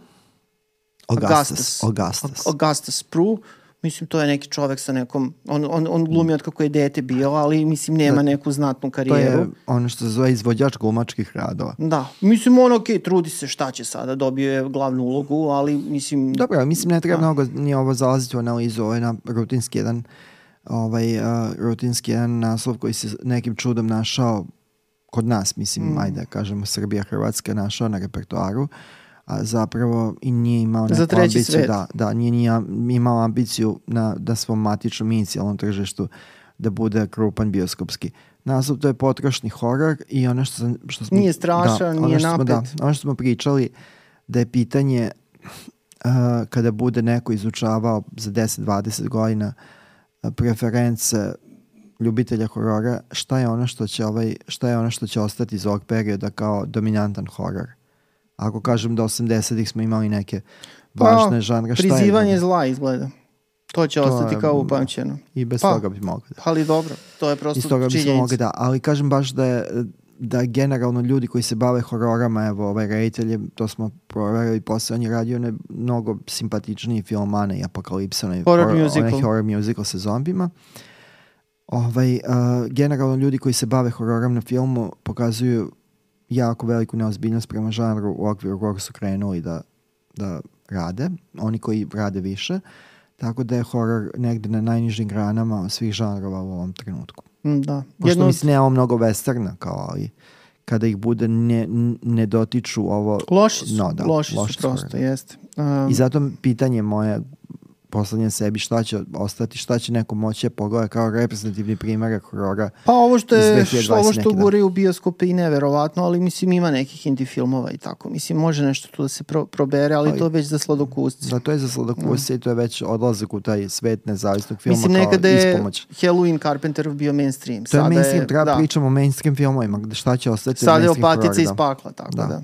Speaker 2: Augustus. Augustus.
Speaker 1: Augustus Pru, mislim to je neki čovek sa nekom, on, on, on glumi od kako je dete bio, ali mislim nema neku znatnu
Speaker 2: To
Speaker 1: karijeru.
Speaker 2: je ono što se zove izvođač glumačkih radova.
Speaker 1: Da, mislim on ok, trudi se šta će sada, dobio je glavnu ulogu, ali mislim...
Speaker 2: Dobro, mislim ne treba mnogo ni ovo zalaziti u analizu, ovo je na rutinski jedan ovaj, uh, rutinski jedan naslov koji se nekim čudom našao kod nas, mislim, mm. ajde da kažemo Srbija, Hrvatska našao na repertoaru, a zapravo i nije imao neku
Speaker 1: Za treći
Speaker 2: ambiciju,
Speaker 1: svet.
Speaker 2: da, da, nije, nije imao ambiciju na, da svom matičnom inicijalnom tržištu da bude krupan bioskopski. Naslov to je potrošni horor i ono što, sam, što smo...
Speaker 1: Nije strašan,
Speaker 2: ono
Speaker 1: nije
Speaker 2: što smo, Da,
Speaker 1: napet.
Speaker 2: ono što smo pričali da je pitanje uh, kada bude neko izučavao za 10-20 godina uh, preference ljubitelja horora, šta je ono što će ovaj šta je ono što će ostati iz ovog perioda kao dominantan horor. Ako kažem da 80-ih smo imali neke važne
Speaker 1: Pa,
Speaker 2: žanre, šta je?
Speaker 1: Prizivanje zla izgleda. To će
Speaker 2: To
Speaker 1: ostati
Speaker 2: je-
Speaker 1: kao upamćeno.
Speaker 2: I bez
Speaker 1: Pa.
Speaker 2: toga bi mogli da.
Speaker 1: Ali dobro, to je prosto
Speaker 2: Iz toga bi smo
Speaker 1: činjenica.
Speaker 2: mogli da, ali kažem baš da je da generalno ljudi koji se bave hororama, evo ovaj reditelj je, to smo proverili posle, on je radio ne, mnogo simpatičniji film Ana i Apokalipsa, onaj
Speaker 1: Horror
Speaker 2: horror,
Speaker 1: musical.
Speaker 2: onaj horror musical sa zombima. Ovaj, uh, generalno ljudi koji se bave hororom na filmu pokazuju jako veliku neozbiljnost prema žanru u okviru kog su krenuli da, da rade, oni koji rade više, tako da je horor negde na najnižim granama svih žanrova u ovom trenutku.
Speaker 1: Mm, Da.
Speaker 2: Pošto
Speaker 1: Jedno
Speaker 2: mislim nemamo mnogo westerna kao ali kada ih bude ne, ne dotiču ovo
Speaker 1: Loši su,
Speaker 2: No, da,
Speaker 1: loši,
Speaker 2: loši
Speaker 1: su prosto,
Speaker 2: da.
Speaker 1: jeste. Um,
Speaker 2: i zato pitanje moje poslednje sebi šta će ostati, šta će neko moći da pogleda kao reprezentativni primjer horora.
Speaker 1: Pa ovo što je,
Speaker 2: iz 2020
Speaker 1: što, ovo što guraju u bioskope i neverovatno, ali mislim ima nekih indie filmova i tako. Mislim može nešto tu da se pro, probere, ali
Speaker 2: Ali-
Speaker 1: to već za sladokusce.
Speaker 2: Da, to je za sladokusce i to je već odlazak u taj svet nezavisnog filma
Speaker 1: Mislim
Speaker 2: kao
Speaker 1: nekada je
Speaker 2: ispomoć.
Speaker 1: Halloween Carpenterov bio mainstream.
Speaker 2: To je
Speaker 1: Sada
Speaker 2: mainstream, treba
Speaker 1: da.
Speaker 2: pričamo o mainstream filmovima, šta će ostati
Speaker 1: Sada je opatica iz
Speaker 2: da.
Speaker 1: pakla, tako da.
Speaker 2: Da.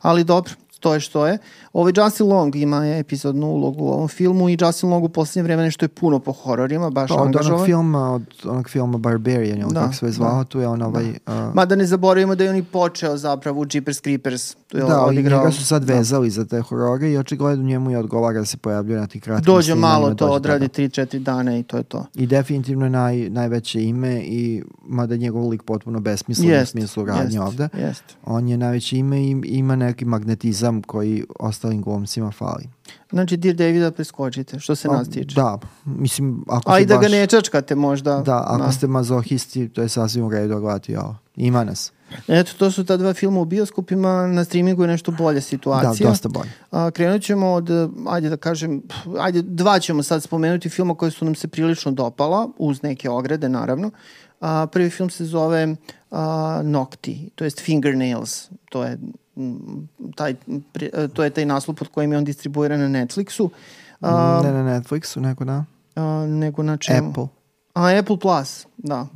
Speaker 1: Ali dobro, to je što je. Ovaj Justin Long ima epizodnu ulogu u ovom filmu i Justin Long u poslednje vreme nešto je puno po hororima, baš
Speaker 2: Pa od onog
Speaker 1: angažovan.
Speaker 2: filma, od onog filma Barbarian, ili
Speaker 1: Da,
Speaker 2: kako se zvao,
Speaker 1: da.
Speaker 2: tu je on ovaj... uh,
Speaker 1: Mada ne zaboravimo da je on i počeo zapravo u Jeepers Creepers. Tu je
Speaker 2: Da,
Speaker 1: odigrao.
Speaker 2: njega su sad
Speaker 1: Da.
Speaker 2: vezali za te horore i očigledno njemu je odgovara da se pojavljuje na tih kratkim
Speaker 1: Dođe malo to,
Speaker 2: dođe
Speaker 1: odradi
Speaker 2: toga.
Speaker 1: 3-4 dana i to je to.
Speaker 2: I definitivno je naj, najveće ime i mada je njegov lik potpuno besmislen u
Speaker 1: Jest,
Speaker 2: smislu radnje
Speaker 1: jest,
Speaker 2: ovde.
Speaker 1: Jest.
Speaker 2: On je najveće ime i ima neki magnetizam koji ostalim glumcima fali.
Speaker 1: Znači, Dear Davida preskočite, što se
Speaker 2: Pa,
Speaker 1: nas tiče.
Speaker 2: Da, mislim, ako
Speaker 1: A i da
Speaker 2: baš,
Speaker 1: ga ne čačkate možda.
Speaker 2: Da, ako ste mazohisti, to je sasvim u redu gledati ovo. Ima nas.
Speaker 1: Eto, to su ta dva filma u bioskopima, na streamingu je nešto bolja
Speaker 2: Da,
Speaker 1: situacija.
Speaker 2: dosta bolje.
Speaker 1: A, krenut ćemo od, ajde da kažem, ajde, dva ćemo sad spomenuti filma koje su nam se prilično dopala, uz neke ograde, naravno. A, prvi film se zove a, Nokti, to jest Fingernails, to je taj, eh, to je taj naslov pod kojim je on distribuiran na Netflixu. A,
Speaker 2: ne na Netflixu, nego na
Speaker 1: a, nego na čemu?
Speaker 2: Apple.
Speaker 1: A, Apple Plus, da.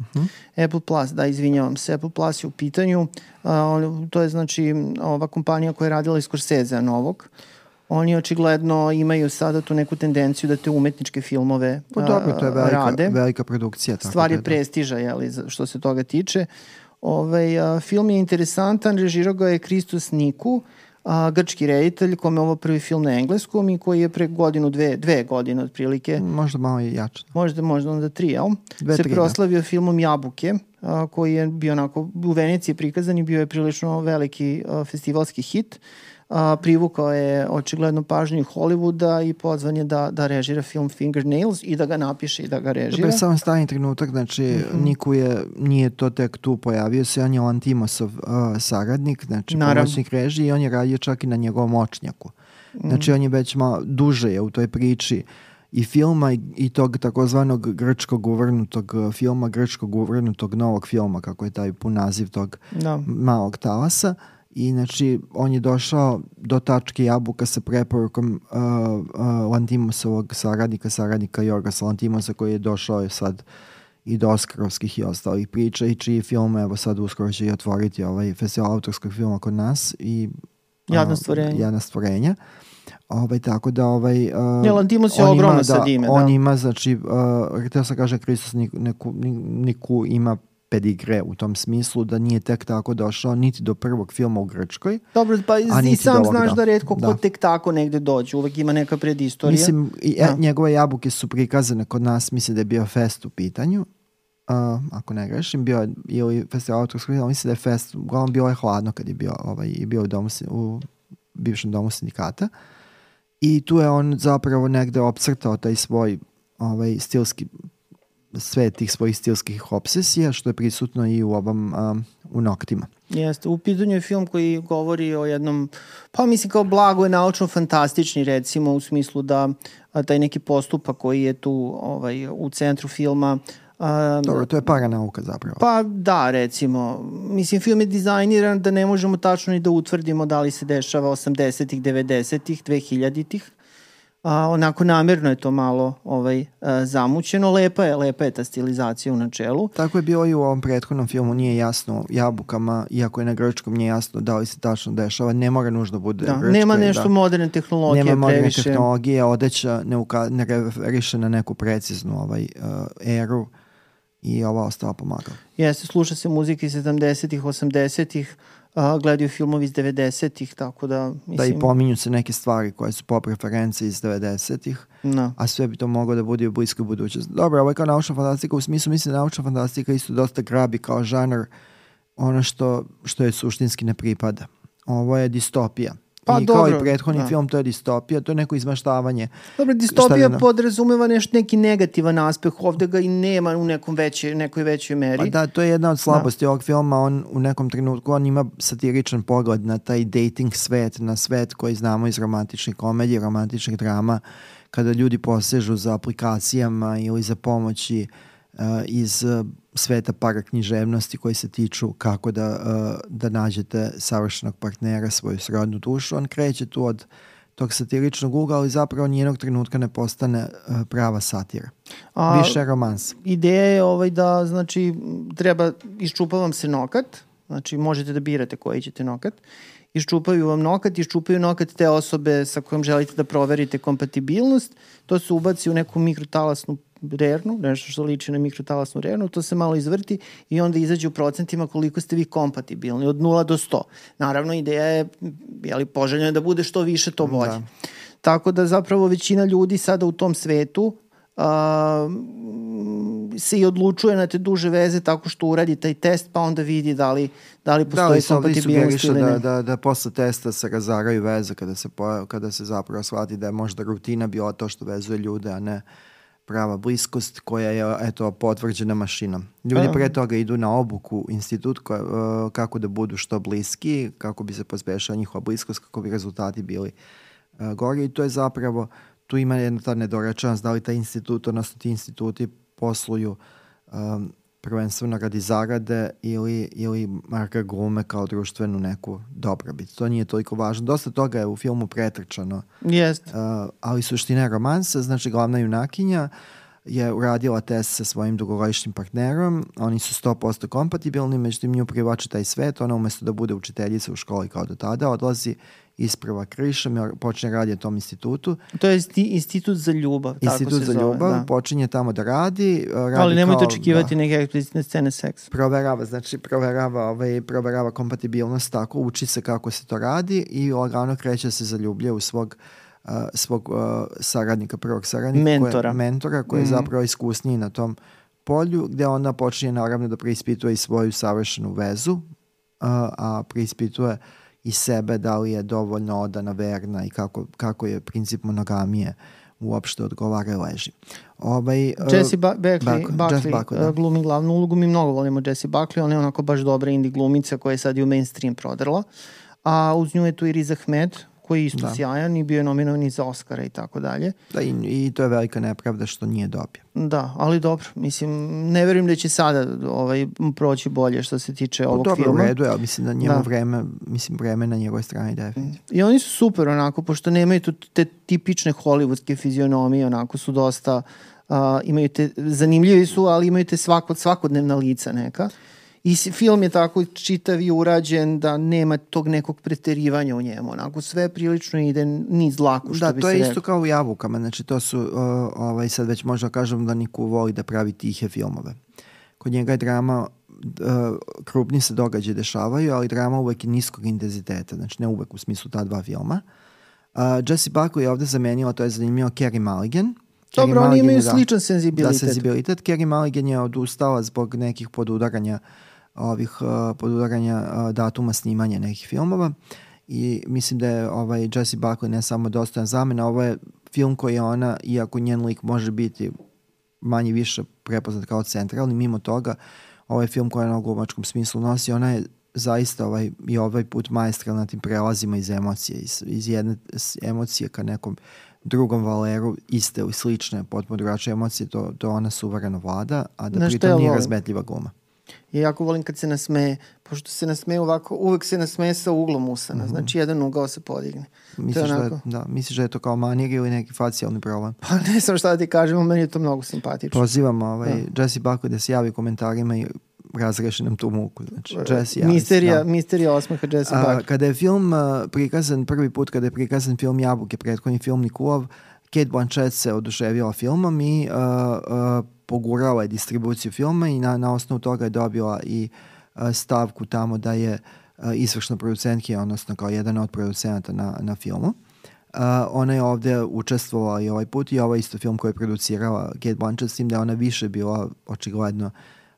Speaker 1: Apple Plus, da, izvinjavam se. Apple Plus je u pitanju. A, on, to je znači ova kompanija koja je radila iz Scorsese novog. Oni očigledno imaju sada tu neku tendenciju da te umetničke filmove
Speaker 2: Pa dobro, to je velika,
Speaker 1: rade.
Speaker 2: velika produkcija. Tako
Speaker 1: Stvar
Speaker 2: da
Speaker 1: je
Speaker 2: da.
Speaker 1: prestiža, jeli, što se toga tiče. Ovaj, a, film je interesantan, režirao ga je Kristus Niku, a, grčki reditelj, kome je ovo prvi film na engleskom i koji je pre godinu, dve, dve godine otprilike,
Speaker 2: Možda malo i jače.
Speaker 1: možda možda onda tri, jel?
Speaker 2: Dve,
Speaker 1: se
Speaker 2: tri, da.
Speaker 1: proslavio filmom Jabuke, a, koji je bio onako u Veneciji prikazan i bio je prilično veliki a, festivalski hit. A, privukao je očigledno pažnju Hollywooda i pozvan je da, da režira film Fingernails i da ga napiše i da ga režira.
Speaker 2: Dobro, samo stani trenutak, znači
Speaker 1: Mhm.
Speaker 2: Niku je, nije to tek tu pojavio se, on je Lantimosov uh, saradnik, znači
Speaker 1: Naravno.
Speaker 2: pomoćnik režije i on je radio čak i na njegovom očnjaku. Znači on je već malo duže je u toj priči i filma i, i tog takozvanog grčkog uvrnutog uh, filma, grčkog uvrnutog novog filma, kako je taj pun naziv tog
Speaker 1: Da.
Speaker 2: malog talasa i znači on je došao do tačke jabuka sa preporukom uh, uh, Lantimosovog saradnika, saradnika Jorgasa Lantimosa koji je došao je sad i do Oskarovskih i ostalih priča i čiji film evo sad uskoro će i otvoriti ovaj festival autorskog filma kod nas i
Speaker 1: Jadna
Speaker 2: a,
Speaker 1: stvorenja.
Speaker 2: Jadna stvorenja. Ovaj, tako da ovaj, uh,
Speaker 1: Lantimos je ogromno
Speaker 2: ima,
Speaker 1: sad
Speaker 2: da,
Speaker 1: ime,
Speaker 2: On
Speaker 1: da.
Speaker 2: ima, znači, uh, htio sam kaže Kristus Niku, neku, Niku ima pedigre u tom smislu da nije tek tako došao niti do prvog filma u Grčkoj.
Speaker 1: Dobro, pa i sam znaš
Speaker 2: da.
Speaker 1: da redko ko
Speaker 2: Da.
Speaker 1: tek tako negde dođe, uvek ima neka predistorija.
Speaker 2: Mislim, i, e,
Speaker 1: Da.
Speaker 2: njegove jabuke su prikazane kod nas, mislim da je bio fest u pitanju. Uh, ako ne grešim, bio je ili festival autorskog filma, mislim da je fest, uglavnom bilo je hladno kad je bio, ovaj, bio u, domu, u bivšem domu sindikata. I tu je on zapravo negde opcrtao taj svoj ovaj, stilski sve tih svojih stilskih obsesija, što je prisutno i u ovom um, u noktima.
Speaker 1: Jeste, u pitanju je film koji govori o jednom, pa mislim kao blago je naučno-fantastični recimo u smislu da a, taj neki postupak koji je tu ovaj, u centru filma a,
Speaker 2: Dobro, to je paranauka zapravo.
Speaker 1: Pa da, recimo. Mislim, film je dizajniran da ne možemo tačno ni da utvrdimo da li se dešava 80-ih, 90-ih, 2000-ih. A, onako namerno je to malo ovaj, a, zamućeno. Lepa je, lepa je ta stilizacija u načelu.
Speaker 2: Tako je bilo i u ovom prethodnom filmu, nije jasno jabukama, iako je na grčkom nije jasno da li se tačno dešava, ne mora nužno bude
Speaker 1: Da,
Speaker 2: grčko,
Speaker 1: nema
Speaker 2: da.
Speaker 1: nešto moderne tehnologije
Speaker 2: nema moderne
Speaker 1: previše.
Speaker 2: tehnologije, odeća ne, uka, ne referiše na neku preciznu ovaj, uh, eru i ova ostala pomagala.
Speaker 1: Jeste, sluša se muzika iz 70-ih, 80-ih, a, gledaju filmovi iz 90-ih, tako da... Mislim,
Speaker 2: Da i pominju se neke stvari koje su pop reference iz 90-ih,
Speaker 1: Da.
Speaker 2: a sve bi to moglo da bude u bliskoj budućnosti. Dobro, ovo je kao naučna fantastika, u smislu mislim da naučna fantastika isto dosta grabi kao žanar ono što, što je suštinski ne pripada. Ovo je distopija.
Speaker 1: Pa
Speaker 2: I kao
Speaker 1: dobro,
Speaker 2: i prethodni
Speaker 1: da.
Speaker 2: film, to je distopija, to je neko izmaštavanje.
Speaker 1: Dobro, distopija
Speaker 2: bi na-
Speaker 1: podrazumeva nešto, neki negativan aspekt, ovde ga i nema u nekom veće, nekoj većoj meri.
Speaker 2: Pa da, to je jedna od slabosti ovog filma, on u nekom trenutku, on ima satiričan pogled na taj dating svet, na svet koji znamo iz romantičnih komedija, romantičnih drama, kada ljudi posežu za aplikacijama ili za pomoći uh, iz uh, sveta paraknjiževnosti koji se tiču kako da, uh, da nađete savršenog partnera, svoju srodnu dušu. On kreće tu od tog satiričnog ugla, ali zapravo nijednog trenutka ne postane uh, prava satira.
Speaker 1: A,
Speaker 2: Više romans.
Speaker 1: Ideja je ovaj da, znači, treba, iščupa vam se nokat, znači možete da birate koji ćete nokat, iščupaju vam nokat, iščupaju nokat te osobe sa kojom želite da proverite kompatibilnost, to se ubaci u neku mikrotalasnu rernu, nešto što liči na mikrotalasnu rernu, to se malo izvrti i onda izađe u procentima koliko ste vi kompatibilni, od 0 do 100. Naravno, ideja je, jeli, poželjno je da bude što više, to bolje.
Speaker 2: Da.
Speaker 1: Tako da zapravo većina ljudi sada u tom svetu a, se i odlučuje na te duže veze tako što uradi taj test pa onda vidi da li, da li
Speaker 2: Da,
Speaker 1: postoji
Speaker 2: se ovdje
Speaker 1: kompatibilnost ili ne.
Speaker 2: da, da, da posle testa se razaraju veze kada se, poja, kada se zapravo shvati da je možda rutina bila to što vezuje ljude, a ne prava bliskost koja je eto potvrđena mašinom. Ljudi
Speaker 1: A.
Speaker 2: pre toga idu na obuku institut koja, uh, kako da budu što bliski, kako bi se pospešila njihova bliskost, kako bi rezultati bili uh, gori i to je zapravo tu ima jedna ta nedorečenost da li taj institut, odnosno ti instituti posluju um, prvenstveno radi zarade ili, ili marka glume kao društvenu neku dobrobit. To nije toliko važno. Dosta toga je u filmu pretrčano,
Speaker 1: Jest.
Speaker 2: uh, ali suština je romansa, znači glavna junakinja je uradila test sa svojim dugogodišnjim partnerom, oni su 100% kompatibilni, međutim nju privlači taj svet, ona umesto da bude učiteljica u školi kao do tada, odlazi isprva krišom i počne raditi u tom institutu.
Speaker 1: To je isti- institut za ljubav,
Speaker 2: Institut
Speaker 1: tako se
Speaker 2: za
Speaker 1: zove.
Speaker 2: ljubav,
Speaker 1: da.
Speaker 2: počinje tamo da radi. uh, radi
Speaker 1: Ali nemojte
Speaker 2: kao-
Speaker 1: očekivati
Speaker 2: da
Speaker 1: neke eksplicitne scene seksa.
Speaker 2: proverava, znači proverava, ovaj, proverava kompatibilnost tako, uči se kako se to radi i lagano kreće se zaljubljuje u svog uh, svog uh, saradnika, prvog saradnika,
Speaker 1: Mentora.
Speaker 2: Koje, mentora koji je
Speaker 1: Mhm.
Speaker 2: zapravo iskusniji na tom polju, gde onda počinje naravno da preispituje i svoju savršenu vezu, uh, a preispituje i sebe da li je dovoljno odana, verna i kako, kako je princip monogamije uopšte odgovara i leži. Ovaj, uh,
Speaker 1: Jessie ba Beckley,
Speaker 2: Buckley,
Speaker 1: Buckley,
Speaker 2: Jess Buckley, da.
Speaker 1: uh, glumi glavnu ulogu. Mi mnogo volimo Jessie Buckley, ona je onako baš dobra indie glumica koja je sad i u mainstream prodrla. A uz nju je tu i Riz Ahmed, koji je isto
Speaker 2: Da.
Speaker 1: sjajan i bio je nominovan i za Oscara i tako dalje.
Speaker 2: Da, i, I to je velika nepravda što nije dobio.
Speaker 1: Da, ali dobro, mislim, ne verujem da će sada ovaj, proći bolje što se tiče
Speaker 2: Pa
Speaker 1: ovog
Speaker 2: dobro, u
Speaker 1: filma.
Speaker 2: redu je, ali mislim da njemu
Speaker 1: Da.
Speaker 2: vreme, mislim vreme na njegovoj strani definitivno.
Speaker 1: I oni su super onako, pošto nemaju tu te tipične hollywoodske fizionomije, onako su dosta, uh, imaju te, zanimljivi su, ali imaju te svako, svakodnevna lica neka. I film je tako čitav i urađen da nema tog nekog preterivanja u njemu. Onako sve prilično ide niz lako, što
Speaker 2: Da,
Speaker 1: bi
Speaker 2: to
Speaker 1: se
Speaker 2: je isto
Speaker 1: reklo.
Speaker 2: kao u Javukama, znači to su, uh, ovaj, sad već možda kažem da Niku voli da pravi tihe filmove. Kod njega je drama, uh, krupni se događaje dešavaju, ali drama uvek je niskog intenziteta, znači ne uvek u smislu ta dva filma. Uh, Jesse Buckley je ovde zamenila, to je zanimljivo, Carey Mulligan.
Speaker 1: Dobro,
Speaker 2: Carey
Speaker 1: oni imaju
Speaker 2: da,
Speaker 1: sličan senzibilitet.
Speaker 2: Da, senzibilitet. Carey Mulligan je odustala zbog nekih podudaranja ovih podudaranja datuma snimanja nekih filmova. I mislim da je ovaj Jesse Buckley ne samo dostojan zamena, ovo je film koji je ona, iako njen lik može biti manje više prepoznat kao centralni, mimo toga, ovaj film koji ona u glumačkom smislu nosi, ona je zaista ovaj, i ovaj put majstral na tim prelazima iz emocije, iz, iz jedne emocije ka nekom drugom valeru, iste ili slične, potpuno drugačije emocije, to, to ona suvereno vlada, a da pritom nije razmetljiva gluma.
Speaker 1: Ja jako volim kad se nasmeje, pošto se nasmeje ovako, uvek se nasmeje sa uglom usana, znači jedan ugao se podigne.
Speaker 2: Misliš da, je,
Speaker 1: onako-
Speaker 2: da, misliš da je to kao manir ili neki facijalni problem?
Speaker 1: Pa ne znam šta da ti kažem, meni je to mnogo simpatično.
Speaker 2: Pozivam ovaj, Jesse Buckley da se javi komentarima i razreši nam tu muku. Znači, Jesse, javi se,
Speaker 1: misterija,
Speaker 2: da.
Speaker 1: misterija osmeha Jesse Buckley.
Speaker 2: kada je film a, prikazan, prvi put kada je prikazan film Jabuke, prethodni film Nikulov, Kate Blanchett se oduševila filmom i uh, uh, pogurala je distribuciju filma i na, na osnovu toga je dobila i uh, stavku tamo da je uh, izvršna producentkinja, odnosno kao jedan od producenta na, na filmu. Uh, ona je ovde učestvovala i ovaj put i ovo je isto film koji je producirala Kate Blanchett, s tim da je ona više bila očigledno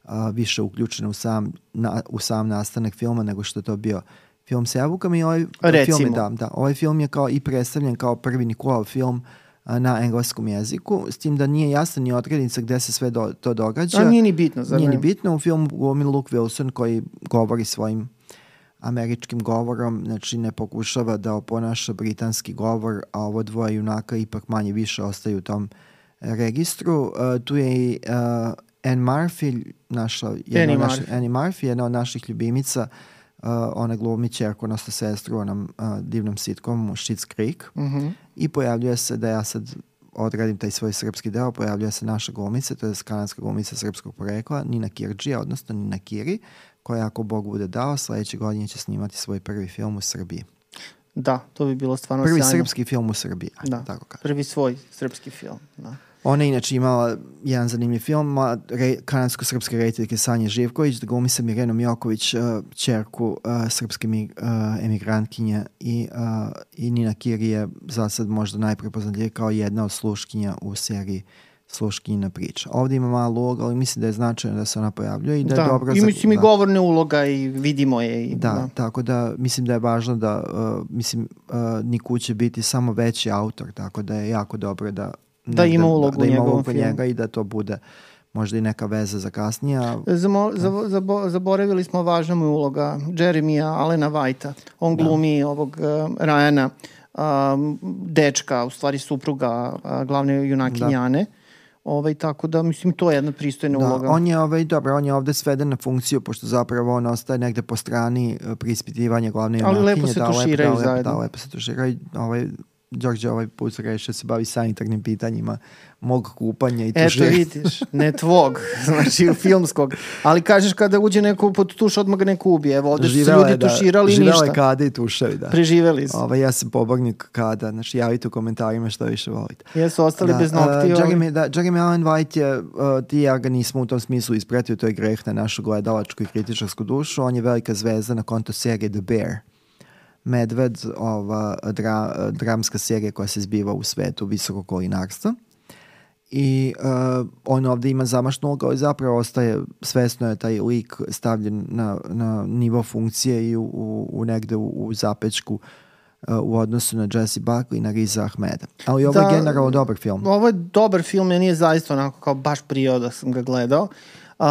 Speaker 2: uh, više uključena u sam, na, u sam nastanak filma nego što je to bio film sa jabukama i ovaj
Speaker 1: Recimo.
Speaker 2: film je, da, da, ovaj film je kao i predstavljen kao prvi Nikolov film a, na engleskom jeziku, s tim da nije jasna ni odrednica gde se sve do, to događa.
Speaker 1: A nije ni bitno, zar
Speaker 2: Nije ni bitno. U filmu glumi Luke Wilson koji govori svojim američkim govorom, znači ne pokušava da oponaša britanski govor, a ovo dvoje junaka ipak manje više ostaju u tom registru. Uh, tu je i uh, Anne Murphy, naša, jedna
Speaker 1: Annie Murphy.
Speaker 2: Annie Murphy, jedna od naših ljubimica, uh, ona glumi čerku, odnosno sestru u onom uh, divnom sitcomu Schitt's Creek
Speaker 1: Mhm.
Speaker 2: i pojavljuje se da ja sad odradim taj svoj srpski deo, pojavljuje se naša glumica, to je kanadska glumica srpskog porekla, Nina Kirđija, odnosno Nina Kiri, koja ako Bog bude dao, sledeće godine će snimati svoj prvi film u Srbiji.
Speaker 1: Da, to bi bilo stvarno
Speaker 2: Prvi
Speaker 1: sjajno.
Speaker 2: srpski film u Srbiji, ajde,
Speaker 1: Da.
Speaker 2: tako kažem.
Speaker 1: Prvi svoj srpski film, da.
Speaker 2: Ona je inače imala jedan zanimljiv film, re, kanadsko-srpske rediteljke Sanje Živković, da glumi sa Mirenom Joković, uh, čerku uh, srpske mi, uh, emigrantkinje i, uh, i Nina Kiri je za sad možda najprepoznatljivija kao jedna od sluškinja u seriji Sluškinjina priča. Ovde ima malu ulogu, ali mislim da je značajno da se ona pojavljuje i da, je dobro
Speaker 1: i
Speaker 2: za...
Speaker 1: mislim i
Speaker 2: da.
Speaker 1: govorne uloga i vidimo je. I,
Speaker 2: Da, tako da mislim da je važno da, uh, mislim, uh, Niku će biti samo veći autor, tako da je jako dobro da
Speaker 1: Da ima ulogu
Speaker 2: da,
Speaker 1: u
Speaker 2: ima ulogu njega i da to bude možda i neka veza za kasnije. a
Speaker 1: Zamo, zabo, zabo, zaboravili smo važna mu uloga Jeremija Alena Whitea. On glumi ovog uh, Ryana, um, dečka, u stvari supruga uh, glavne junakinjane. Ovaj, tako da, mislim, to je jedna pristojna
Speaker 2: Da,
Speaker 1: uloga.
Speaker 2: on je ovaj, dobro, on je ovde sveden na funkciju, pošto zapravo on ostaje negde po strani uh, prispitivanja glavne
Speaker 1: Ali
Speaker 2: junakinje.
Speaker 1: lepo se
Speaker 2: da,
Speaker 1: tuširaju
Speaker 2: da, lepo,
Speaker 1: zajedno.
Speaker 2: Da, lepo se tuširaju. Ovaj, Đorđe ovaj put da se bavi sanitarnim pitanjima mog kupanja i
Speaker 1: Eto
Speaker 2: tuširanja.
Speaker 1: vidiš, ne tvog, [laughs] znači filmskog. Ali kažeš kada uđe neko pod tuš, odmah ga neko ubije. Evo ovde su
Speaker 2: Živela je
Speaker 1: ljudi tuširali i
Speaker 2: živela
Speaker 1: ništa.
Speaker 2: je kada i tuševi, da.
Speaker 1: Preživeli su.
Speaker 2: Ovaj, ja sam pobornik kada, znači javite u komentarima što više volite.
Speaker 1: Jesu ostali bez nokti.
Speaker 2: uh. Jeremy, da, Jeremy Allen White je, uh, ti ja ga nismo u tom smislu ispratio, to je greh na našu gledalačku i kritičarsku dušu. On je velika zvezda na konto serije The Bear. Medved, ova dra, dramska serija koja se zbiva u svetu visokog kulinarstva. I uh, on ovde ima zamašnu ulogu, ali zapravo ostaje, svesno je taj lik stavljen na, na nivo funkcije i u, u, u negde u, u zapečku uh, u odnosu na Jesse Buckley i na Riza Ahmeda. Ali ovo
Speaker 1: Da,
Speaker 2: je generalno dobar film.
Speaker 1: Ovo je dobar film, meni je zaista onako kao baš prijao da sam ga gledao. Uh,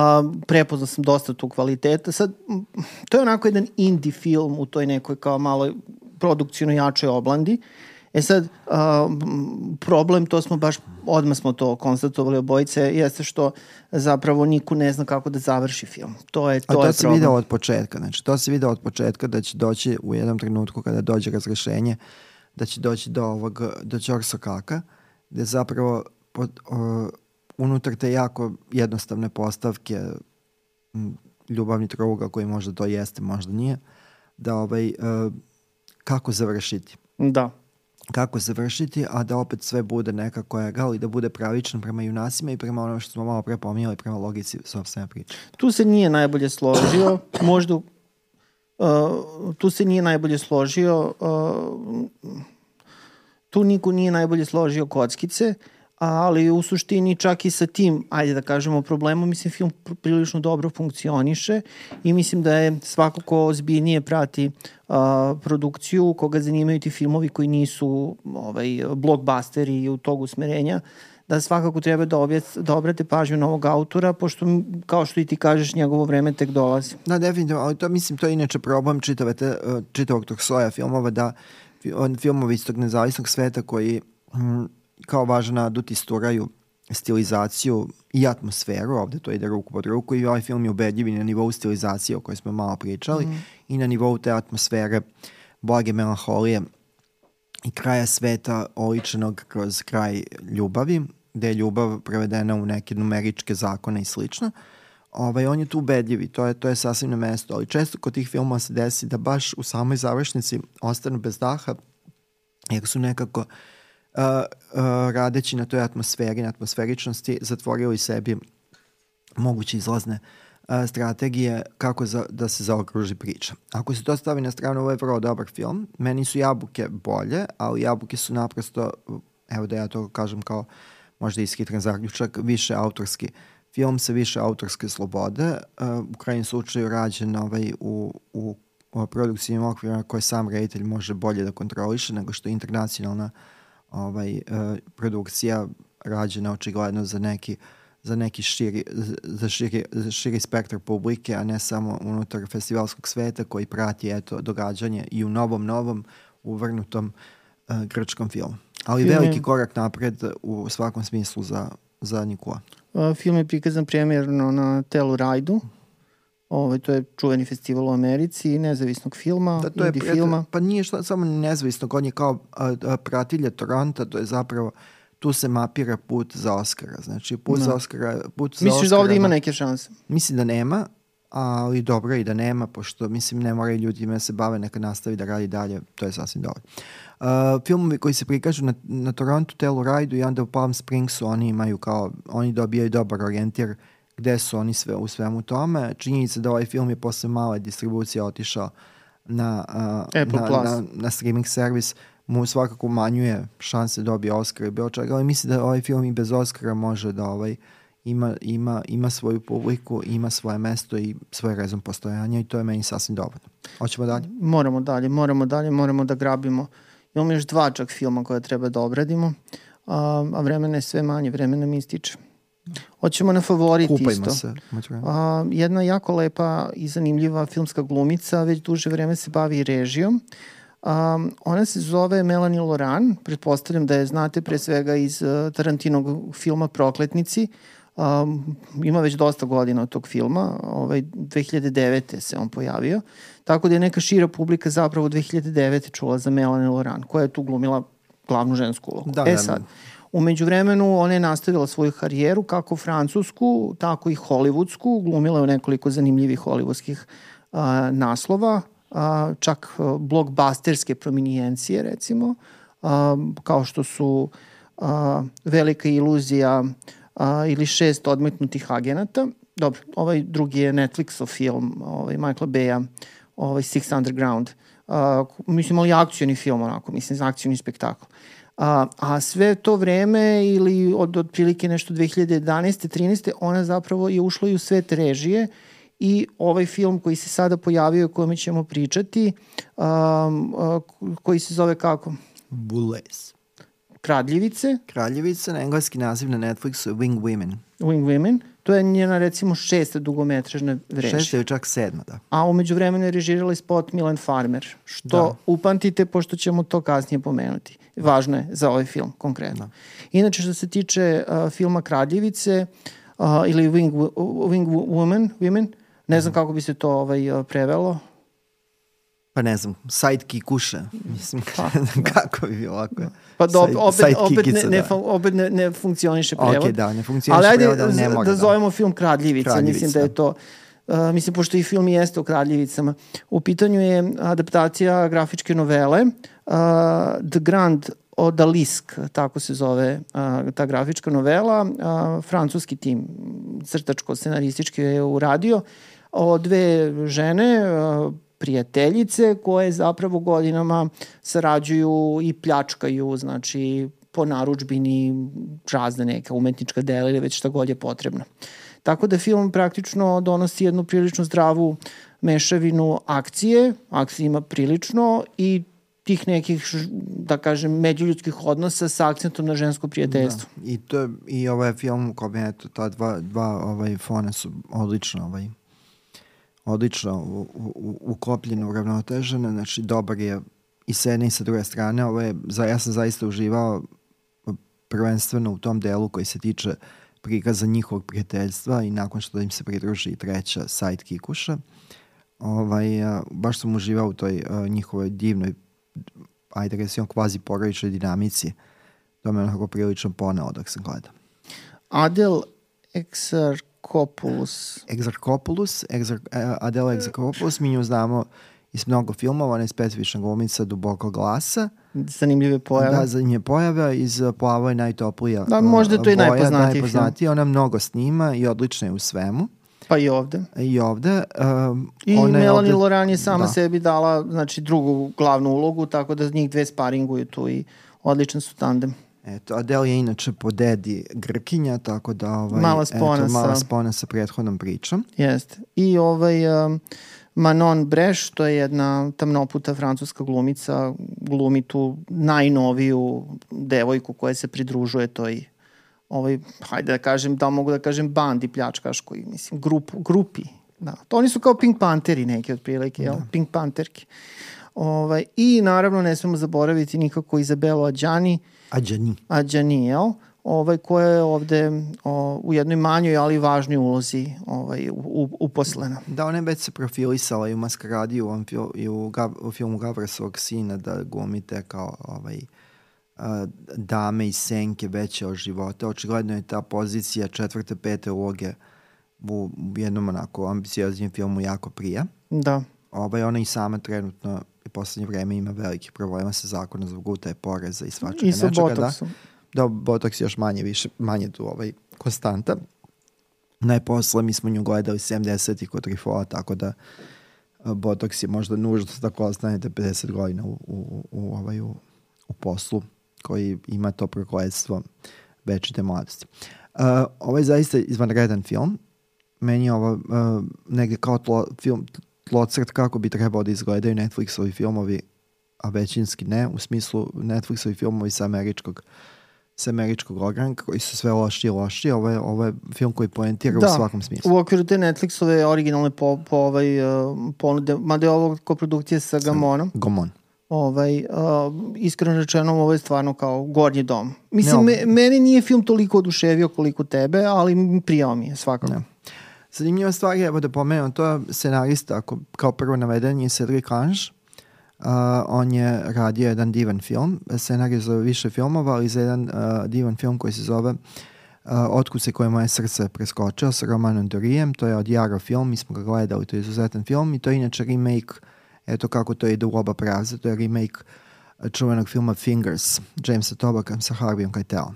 Speaker 1: prepoznao sam dosta tu kvaliteta. Sad, to je onako jedan indie film u toj nekoj kao malo produkcijno jačoj oblandi. E sad, m, problem, to smo baš, odmah smo to konstatovali obojice, jeste što zapravo niko ne zna kako da završi film. To je,
Speaker 2: A
Speaker 1: to,
Speaker 2: to
Speaker 1: je
Speaker 2: se
Speaker 1: problem.
Speaker 2: video od početka. Znači, to se video od početka da će doći u jednom trenutku kada dođe razrešenje, da će doći do ovog, do Ćorsa Kaka, gde zapravo pod, o, unutar te jako jednostavne postavke ljubavni trouga koji možda to jeste, možda nije, da ovaj, e, kako završiti
Speaker 1: Da.
Speaker 2: kako završiti, a da opet sve bude nekako egal i da bude pravično prema junacima i prema onome što smo malo pre pominjali, prema logici sobstvene priče.
Speaker 1: tu se nije najbolje složio, možda uh, tu se nije najbolje složio, uh, tu niko nije najbolje složio kockice, ali u suštini čak i sa tim, ajde da kažemo problemom, mislim film pr- prilično dobro funkcioniše i mislim da je svako ko ozbiljnije prati uh, produkciju, koga zanimaju ti filmovi koji nisu ovaj, blockbusteri i u tog usmerenja, da svakako treba da, objec, da obrate pažnju na ovog autora, pošto, kao što i ti kažeš, njegovo vreme tek dolazi.
Speaker 2: Da, definitivno, ali to mislim, to je inače problem čitave te, čitavog tog sloja filmova, da filmovi iz tog nezavisnog sveta koji mm, kao važan adut isturaju stilizaciju i atmosferu, ovde to ide ruku pod ruku i ovaj film je ubedljiv i na nivou stilizacije o kojoj smo malo pričali mm. i na nivou te atmosfere blage melanholije i kraja sveta oličenog kroz kraj ljubavi, gde je ljubav prevedena u neke numeričke zakone i slično. Ovaj, on je tu ubedljiv i to je, to je sasvim na mesto, ali često kod tih filmova se desi da baš u samoj završnici ostanu bez daha, jer su nekako uh, uh, radeći na toj atmosferi, na atmosferičnosti, zatvorili sebi moguće izlazne uh, strategije kako za, da se zaokruži priča. Ako se to stavi na stranu, ovo je vrlo dobar film. Meni su jabuke bolje, ali jabuke su naprosto, evo da ja to kažem kao možda ishitran zaključak, više autorski film sa više autorske slobode, uh, u krajnjem slučaju rađen ovaj, u, u, u produkcijnim okvirima koje sam reditelj može bolje da kontroliše nego što je internacionalna ovaj, uh, produkcija rađena očigledno za neki za neki širi, za širi, za širi spektar publike, a ne samo unutar festivalskog sveta koji prati eto, događanje i u novom, novom uvrnutom uh, grčkom filmu. Ali Film veliki korak napred u svakom smislu za, za Nikola.
Speaker 1: Uh, film je prikazan premijerno na Telluride-u. Ovaj, to je čuveni festival u Americi, nezavisnog filma,
Speaker 2: da, to je,
Speaker 1: filma.
Speaker 2: Pa nije što, samo nezavisnog, on je kao a, a, pratilje Toronta, to je zapravo tu se mapira put za Oscara. Znači, put no. za da. Oscara... Put za
Speaker 1: Misliš
Speaker 2: Oscara,
Speaker 1: da ovde ima neke šanse?
Speaker 2: Mislim da nema, ali dobro i da nema, pošto mislim ne moraju ljudi ime da se bave, neka nastavi da radi dalje, to je sasvim dobro. Uh, filmovi koji se prikažu na, na Toronto, Telluride i onda u Palm Springsu oni imaju kao, oni dobijaju dobar orijentir gde su oni sve u svemu tome. Činjenica da ovaj film je posle male distribucije otišao na, uh,
Speaker 1: Apple
Speaker 2: na,
Speaker 1: Plus.
Speaker 2: na, na streaming servis mu svakako umanjuje šanse da dobije Oscar i bilo čega, ali mislim da ovaj film i bez Oscara može da ovaj, ima, ima, ima svoju publiku, ima svoje mesto i svoj rezon postojanja i to je meni sasvim dovoljno. Hoćemo dalje?
Speaker 1: Moramo dalje, moramo dalje, moramo da grabimo. Imamo još dva čak filma koje treba da obradimo, a, a vremena je sve manje, vremena mi ističe. Hoćemo na favorit
Speaker 2: Kupajmo
Speaker 1: isto.
Speaker 2: se.
Speaker 1: A, jedna jako lepa i zanimljiva filmska glumica, već duže vreme se bavi režijom. Um, ona se zove Melanie Loran, pretpostavljam da je znate pre svega iz uh, Tarantinog filma Prokletnici. Um, ima već dosta godina od tog filma, ovaj, 2009. se on pojavio, tako da je neka šira publika zapravo 2009. čula za Melanie Loran, koja je tu glumila glavnu žensku ulogu.
Speaker 2: Da,
Speaker 1: e
Speaker 2: da,
Speaker 1: sad, Umeđu vremenu ona je nastavila svoju karijeru kako francusku, tako i hollywoodsku, glumila je u nekoliko zanimljivih hollywoodskih uh, naslova, a, čak blockbusterske prominijencije recimo, a, kao što su a, Velika iluzija a, ili Šest odmetnutih agenata. Dobro, ovaj drugi je Netflixov film ovaj, Michaela Beja, ovaj Six Underground. A, mislim, ali akcijni film onako, mislim, akcijni spektakl. A, a sve to vreme ili od otprilike nešto 2011. 13. ona zapravo je ušla i u svet režije i ovaj film koji se sada pojavio o kome ćemo pričati, um, uh, koji se zove kako?
Speaker 2: Bulles.
Speaker 1: Kradljivice.
Speaker 2: Kraljevica, na engleski naziv na Netflixu je Wing Women.
Speaker 1: Wing Women. To je njena recimo šesta dugometražna režija.
Speaker 2: Šesta je čak sedma, da.
Speaker 1: A umeđu vremenu je režirala i spot Milan Farmer, što da. upamtite pošto ćemo to kasnije pomenuti. Važno je za ovaj film konkretno. Da. Inače što se tiče uh, filma Kradljivice uh, ili Wing, Wing Woman, Women, Ne znam kako bi se to ovaj, prevelo.
Speaker 2: Pa ne znam, sidekick uše. Mislim, [laughs] pa, da. kako bi bilo ovako.
Speaker 1: Pa do, Side, opet, opet, ne, ne, da. opet ne, ne funkcioniše prevod.
Speaker 2: Ok, da, ne funkcioniše ali prevod, ali ne
Speaker 1: mora. Da, da zovemo film Kradljivica. Kradljivica. Mislim da je to... Uh, mislim, pošto i film jeste o kradljivicama. U pitanju je adaptacija grafičke novele uh, The Grand Odalisk, tako se zove uh, ta grafička novela. Uh, francuski tim crtačko-scenaristički je uradio o dve žene, prijateljice koje zapravo godinama sarađuju i pljačkaju, znači po naručbini razne neka umetnička dela ili već šta god je potrebno. Tako da film praktično donosi jednu prilično zdravu mešavinu akcije, akcije ima prilično i tih nekih, da kažem, međuljudskih odnosa sa akcentom na žensko prijateljstvo.
Speaker 2: Da. I, to, I ovaj film je ta dva, dva ovaj, fone su odlično ovaj, odlično u, u, uklopljeno, uravnotežene, znači dobar je i sa jedne i sa druge strane. Ovo je, za, ja sam zaista uživao prvenstveno u tom delu koji se tiče prikaza njihovog prijateljstva i nakon što im se pridruži treća sidekickuša. Ovaj, baš sam uživao u toj njihovoj divnoj, ajde recimo, kvazi porodičnoj dinamici. To me onako prilično poneo dok sam gledao.
Speaker 1: Adel Exar Exarchopoulos.
Speaker 2: Exarchopoulos, Exar, Adela Exarchopoulos, mi nju znamo iz mnogo filmova, ona je specifična glumica duboko glasa.
Speaker 1: Zanimljive pojave.
Speaker 2: Da, zanimljive pojave. Iz uh, Plavo je najtoplija
Speaker 1: Da, možda je to i
Speaker 2: boja,
Speaker 1: najpoznatiji film.
Speaker 2: najpoznatiji. Ona mnogo snima i odlična je u svemu.
Speaker 1: Pa i ovde.
Speaker 2: I ovde. Um,
Speaker 1: I
Speaker 2: ona je
Speaker 1: Melanie
Speaker 2: ovde-
Speaker 1: Loran je sama
Speaker 2: da.
Speaker 1: sebi dala znači, drugu glavnu ulogu, tako da njih dve sparinguju tu i odličan su tandem.
Speaker 2: Eto, Adele je inače po dedi Grkinja, tako da ovaj,
Speaker 1: Mala spona
Speaker 2: eto, mala spona sa prethodnom pričom.
Speaker 1: Jeste. I ovaj um, Manon Breš, to je jedna tamnoputa francuska glumica, glumi tu najnoviju devojku koja se pridružuje toj ovaj, hajde da kažem, da mogu da kažem bandi pljačkaškoj, mislim, grup, grupi. Da. To oni su kao Pink Pantheri neki otprilike, jel? Pink Pantherki. Ovaj, I naravno ne smemo zaboraviti nikako Izabelu Adjani,
Speaker 2: Adjani.
Speaker 1: Adjani, jel? Ovaj, koja je ovde o, u jednoj manjoj, ali važnoj ulozi ovaj, u, u, uposlena.
Speaker 2: Da, ona je već se profilisala i u Maskaradi u fil, i u, Gab, u filmu Gavrsovog sina da glumite kao ovaj, a, dame i senke veće od života. Očigledno je ta pozicija četvrte, pete uloge u, u jednom onako ambicioznijem filmu jako prija.
Speaker 1: Da.
Speaker 2: Ovaj, ona i sama trenutno i poslednje vreme ima velikih problema sa zakonom zbog utaje poreza i svačega
Speaker 1: I sa
Speaker 2: nečega.
Speaker 1: botoksom.
Speaker 2: Da, da botoks je još manje, više, manje tu ovaj, konstanta. Najposle mi smo nju gledali 70 i kod Trifoa, tako da botoks je možda nužno tako ostanete 50 godina u, u, u, ovaj, u, u poslu koji ima to prokledstvo večite mladosti. Uh, ovo je zaista izvanredan film. Meni je ovo uh, negde kao tlo, film, tlocrt kako bi trebao da izgledaju Netflixovi filmovi, a većinski ne, u smislu Netflixovi filmovi sa američkog sa američkog ogranka koji su sve loši i loši. Ovo je, ovo je film koji poentira
Speaker 1: Da.
Speaker 2: u svakom smislu.
Speaker 1: U okviru te Netflixove originalne po, po ovaj, uh, ponude, mada je ovo koprodukcija sa Gamonom,
Speaker 2: Gomon.
Speaker 1: ovaj, uh, iskreno rečeno ovo je stvarno kao gornji dom. Mislim,
Speaker 2: Ne,
Speaker 1: me, meni nije film toliko oduševio koliko tebe, ali prijao mi je svakako.
Speaker 2: Ne. Zanimljiva stvar je, evo da pomenem, to je scenarista, ako, kao prvo naveden je Cedric Lange. Uh, on je radio jedan divan film, scenarij za više filmova, ali za jedan uh, divan film koji se zove uh, Otkud se koje moje srce preskočio sa Romanom Dorijem, to je od Jaro film, mi smo ga gledali, to je izuzetan film i to je inače remake, eto kako to ide u oba pravza, to je remake čuvenog filma Fingers, Jamesa Tobaka sa Harveyom Keitelom.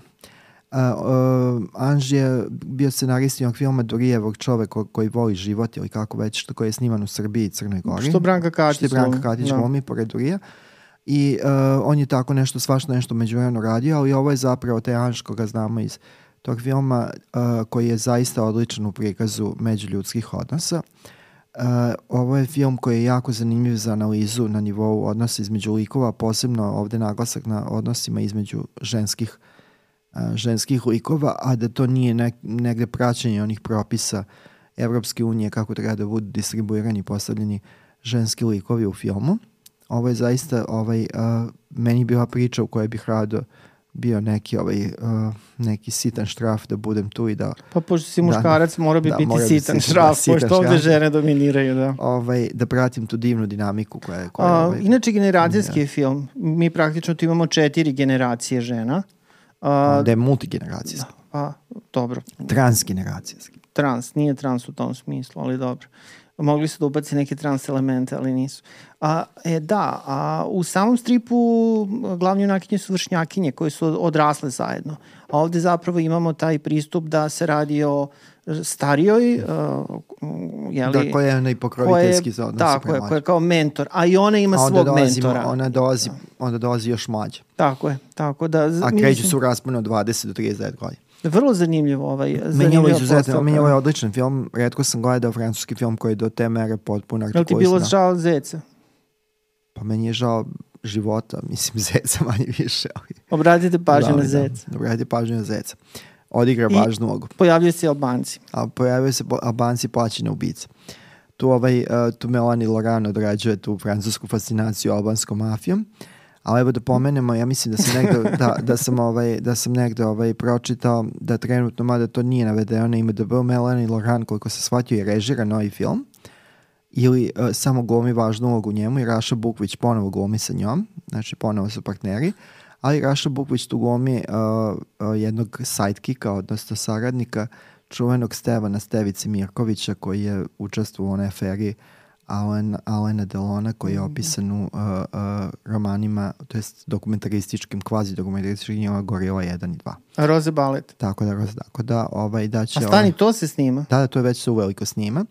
Speaker 2: Uh, uh, Anž je bio scenarist jednog filma Dorijevog čovek ko, koji voli život ili kako već, što koji je sniman u Srbiji i Crnoj Gori.
Speaker 1: Što Branka Katić
Speaker 2: Što je Branka Katić
Speaker 1: da.
Speaker 2: glumi pored Durija. I uh, on je tako nešto, svašta nešto međuvremeno radio, ali ovo je zapravo taj Anž koga znamo iz tog filma uh, koji je zaista odličan u prikazu međuljudskih odnosa. Uh, ovo je film koji je jako zanimljiv za analizu na nivou odnosa između likova, posebno ovde naglasak na odnosima između ženskih a, ženskih likova, a da to nije nek, negde praćenje onih propisa Evropske unije kako treba da budu distribuirani i postavljeni ženski likovi u filmu. Ovo je zaista ovaj, a, meni bila priča u kojoj bih rado bio neki ovaj a, neki sitan štraf da budem tu i da
Speaker 1: Pa pošto si
Speaker 2: Da,
Speaker 1: muškarac, mora bi
Speaker 2: da,
Speaker 1: biti
Speaker 2: mora
Speaker 1: sitan šraf,
Speaker 2: da, sitan
Speaker 1: pošto ovde žene dominiraju, da.
Speaker 2: ovaj da pratim tu divnu dinamiku koja je koja
Speaker 1: A,
Speaker 2: ovaj,
Speaker 1: inače, generacijski je film. Mi praktično tu imamo četiri generacije žena. A,
Speaker 2: da je multigeneracijski,
Speaker 1: pa, dobro,
Speaker 2: transgeneracijski.
Speaker 1: trans, nije trans u tom smislu, ali dobro. Mogli su da ubaci neke trans elemente, ali nisu. A, e, da, a u samom stripu glavni junakinje su vršnjakinje koje su odrasle zajedno. A ovde zapravo imamo taj pristup da se radi o starijoj, uh, jeli,
Speaker 2: Da, koja je onaj pokroviteljski za odnose
Speaker 1: Tako je, koja je kao mentor, a i ona ima svog
Speaker 2: dolazi,
Speaker 1: mentora.
Speaker 2: ona dolazi, onda dolazi još mlađa.
Speaker 1: Tako je, tako da...
Speaker 2: A kreću se u rasponu od 20 do 39 godina.
Speaker 1: Vrlo zanimljivo ovaj,
Speaker 2: Meni je ovo izuzetno, meni je ovo je odličan film. Redko sam gledao francuski film koji je do te mere potpuno
Speaker 1: Jel ti bilo
Speaker 2: artikulisan.
Speaker 1: žao zeca?
Speaker 2: Pa meni je žao života, mislim, [laughs] zeca manje više. Ali,
Speaker 1: Obratite pažnju
Speaker 2: Da,
Speaker 1: na
Speaker 2: da,
Speaker 1: zeca.
Speaker 2: Da, obratite pažnju na zeca. Odigra
Speaker 1: I-
Speaker 2: važnu ulogu.
Speaker 1: Pojavljaju se Albanci.
Speaker 2: A pojavio se Albanci plaćene ubice. Tu, ovaj, uh, tu Melanie Laurent odrađuje tu francusku fascinaciju albanskom mafijom. Ali evo da pomenemo, ja mislim da sam negde, [laughs] da, da sam, ovaj, da sam negde ovaj, pročitao da trenutno, mada to nije navedeno na IMDb, Melanie Laurent, koliko se shvatio, je režira novi film ili uh, samo glumi važnu ulogu njemu i Raša Bukvić ponovo glumi sa njom, znači ponovo su partneri, ali Raša Bukvić tu glumi uh, uh, jednog sidekika, odnosno saradnika čuvenog Stevana Stevice Mirkovića koji je učestvovao u onoj aferi Alan, Alena Delona koji je
Speaker 1: Mm.
Speaker 2: opisan u uh, uh, romanima, to jest dokumentarističkim, kvazi dokumentarističkim knjigama Gorila 1 i 2.
Speaker 1: Rose Ballet.
Speaker 2: Tako da, tako da, ovaj, da će...
Speaker 1: A stani,
Speaker 2: ovaj,
Speaker 1: to se snima?
Speaker 2: da, da, to je već se uveliko snima.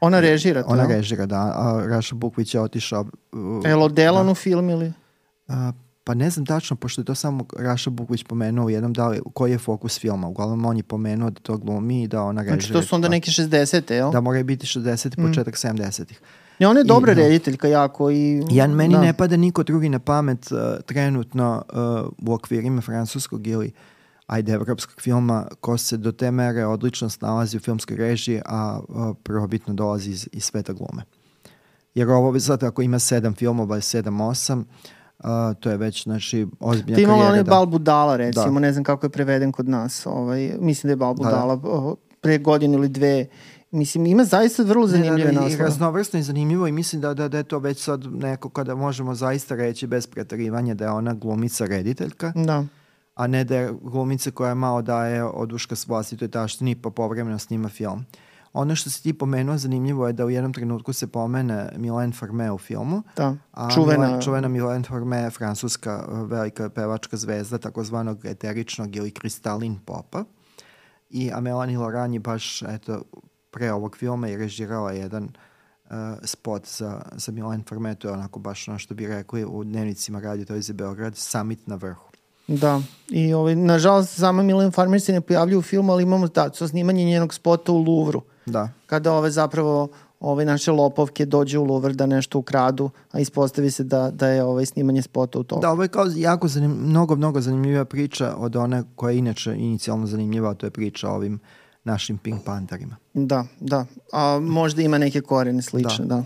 Speaker 1: Ona režira to?
Speaker 2: Ona režira, da. A Raša Bukvić je otišao... Uh,
Speaker 1: Jel Delan u film ili?
Speaker 2: a, pa ne znam tačno, pošto je to samo Raša Bukvić pomenuo u jednom, da li, koji je fokus filma. Uglavnom, on je pomenuo da to glumi i da ona režira.
Speaker 1: Znači, to su onda neke 60. jel?
Speaker 2: Da moraju biti 60. početak 70-ih.
Speaker 1: I ona je dobra
Speaker 2: I, da.
Speaker 1: rediteljka jako i...
Speaker 2: Ja, meni
Speaker 1: da.
Speaker 2: ne pada niko drugi na pamet uh, trenutno uh, u okvirima francuskog ili ajde evropskog filma ko se do te mere odlično snalazi u filmskoj režiji, a uh, prvobitno dolazi iz, iz sveta glume. Jer ovo sad ako ima sedam filmova, sedam, osam, uh, to je već znači ozbiljna
Speaker 1: Ti imala
Speaker 2: karijera.
Speaker 1: onaj
Speaker 2: da.
Speaker 1: Bal Budala, recimo,
Speaker 2: Da.
Speaker 1: ne znam kako je preveden kod nas. Ovaj, mislim da je Bal
Speaker 2: Da, da.
Speaker 1: O, pre godinu ili dve. Mislim, ima zaista vrlo zanimljive
Speaker 2: ne, I
Speaker 1: naslove.
Speaker 2: raznovrsno i zanimljivo i mislim da, da, da je to već sad neko kada možemo zaista reći bez pretarivanja da je ona glumica rediteljka.
Speaker 1: Da.
Speaker 2: a ne da je glumica koja malo daje oduška s vlastitoj taštini pa povremeno snima film. Ono što si ti pomenuo zanimljivo je da u jednom trenutku se pomene Mylène Farmer u filmu,
Speaker 1: Da.
Speaker 2: a
Speaker 1: Čuvena.
Speaker 2: Mylène, čuvena Mylène Farmer je francuska uh, velika pevačka zvezda takozvanog eteričnog ili kristalin popa i a Melanie Laurent je baš eto, pre ovog filma je režirala jedan uh, spot za, za Mylène Farmer, to je onako baš ono što bi rekli u dnevnicima radio televizije Beograd, summit na vrhu.
Speaker 1: Da. I ovaj, nažalost, sama Milan Farmer se ne pojavlja u filmu, ali imamo da, snimanje njenog spota u Louvru.
Speaker 2: Da.
Speaker 1: Kada ove zapravo ove naše lopovke dođe u Louvre da nešto ukradu, a ispostavi se da, da je ovaj snimanje spota u toku.
Speaker 2: Da, ovo je kao jako zanim, mnogo, mnogo zanimljiva priča od one koja je inače inicijalno zanimljiva, a to je priča o ovim našim Pink Pantherima.
Speaker 1: Da, da. A možda ima neke korene slične, da.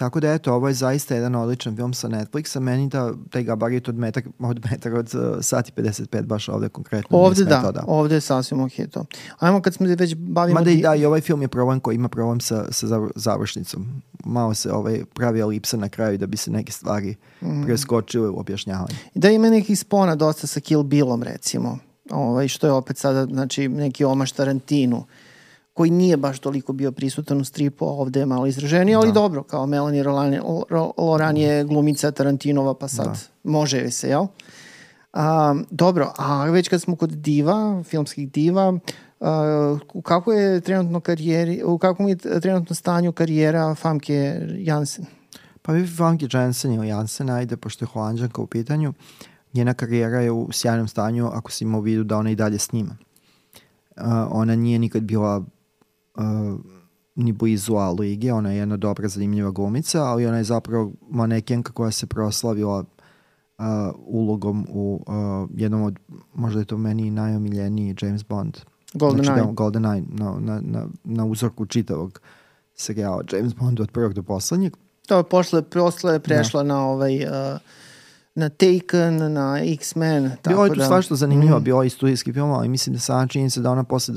Speaker 2: Tako da eto, ovo je zaista jedan odličan film sa Netflixa. Meni da taj gabarit od metar, od, metar, od uh, sati 55 baš ovde konkretno
Speaker 1: Ovde da,
Speaker 2: da.
Speaker 1: ovde je sasvim ok to. Ajmo kad smo već bavimo...
Speaker 2: Mada i da, i ovaj film je problem koji ima problem sa, sa zav- završnicom. Malo se ovaj, pravi elipsa na kraju da bi se neke stvari
Speaker 1: Mhm.
Speaker 2: preskočile u objašnjavanju.
Speaker 1: Da ima nekih spona dosta sa Kill Billom recimo. Ovaj, što je opet sada znači, neki omaš Tarantinu koji nije baš toliko bio prisutan u stripu, a ovde je malo izraženiji, ali dobro, kao Melanie Rolan, Ro- Loran je glumica Tarantinova, pa sad može joj se, jel? A, dobro, a već kad smo kod diva, filmskih diva, a, u kako je trenutno karijeri, u kakvom je trenutno stanju karijera Famke Jansen?
Speaker 2: Pa vi Funky Jensen ili Jansen, ajde, pošto je holandžanka u pitanju, njena karijera je u sjajnom stanju ako se ima u vidu da ona i dalje snima. Uh, ona nije nikad bila uh, ni blizu A lige, ona je jedna dobra, zanimljiva glumica, ali ona je zapravo manekenka koja se proslavila uh, ulogom u uh, jednom od, možda je to meni najomiljeniji James Bond.
Speaker 1: Golden
Speaker 2: znači,
Speaker 1: Eye.
Speaker 2: da, Golden Eye, na, na, na, na uzorku čitavog serijala James Bond od prvog do poslednjeg.
Speaker 1: To je posle, posle je prešla na ovaj uh, na Taken, na X-Men.
Speaker 2: Bilo je tu
Speaker 1: da-
Speaker 2: svašta zanimljivo,
Speaker 1: Mm.
Speaker 2: bilo je i studijski film, ali mislim da sama činjenica da ona posle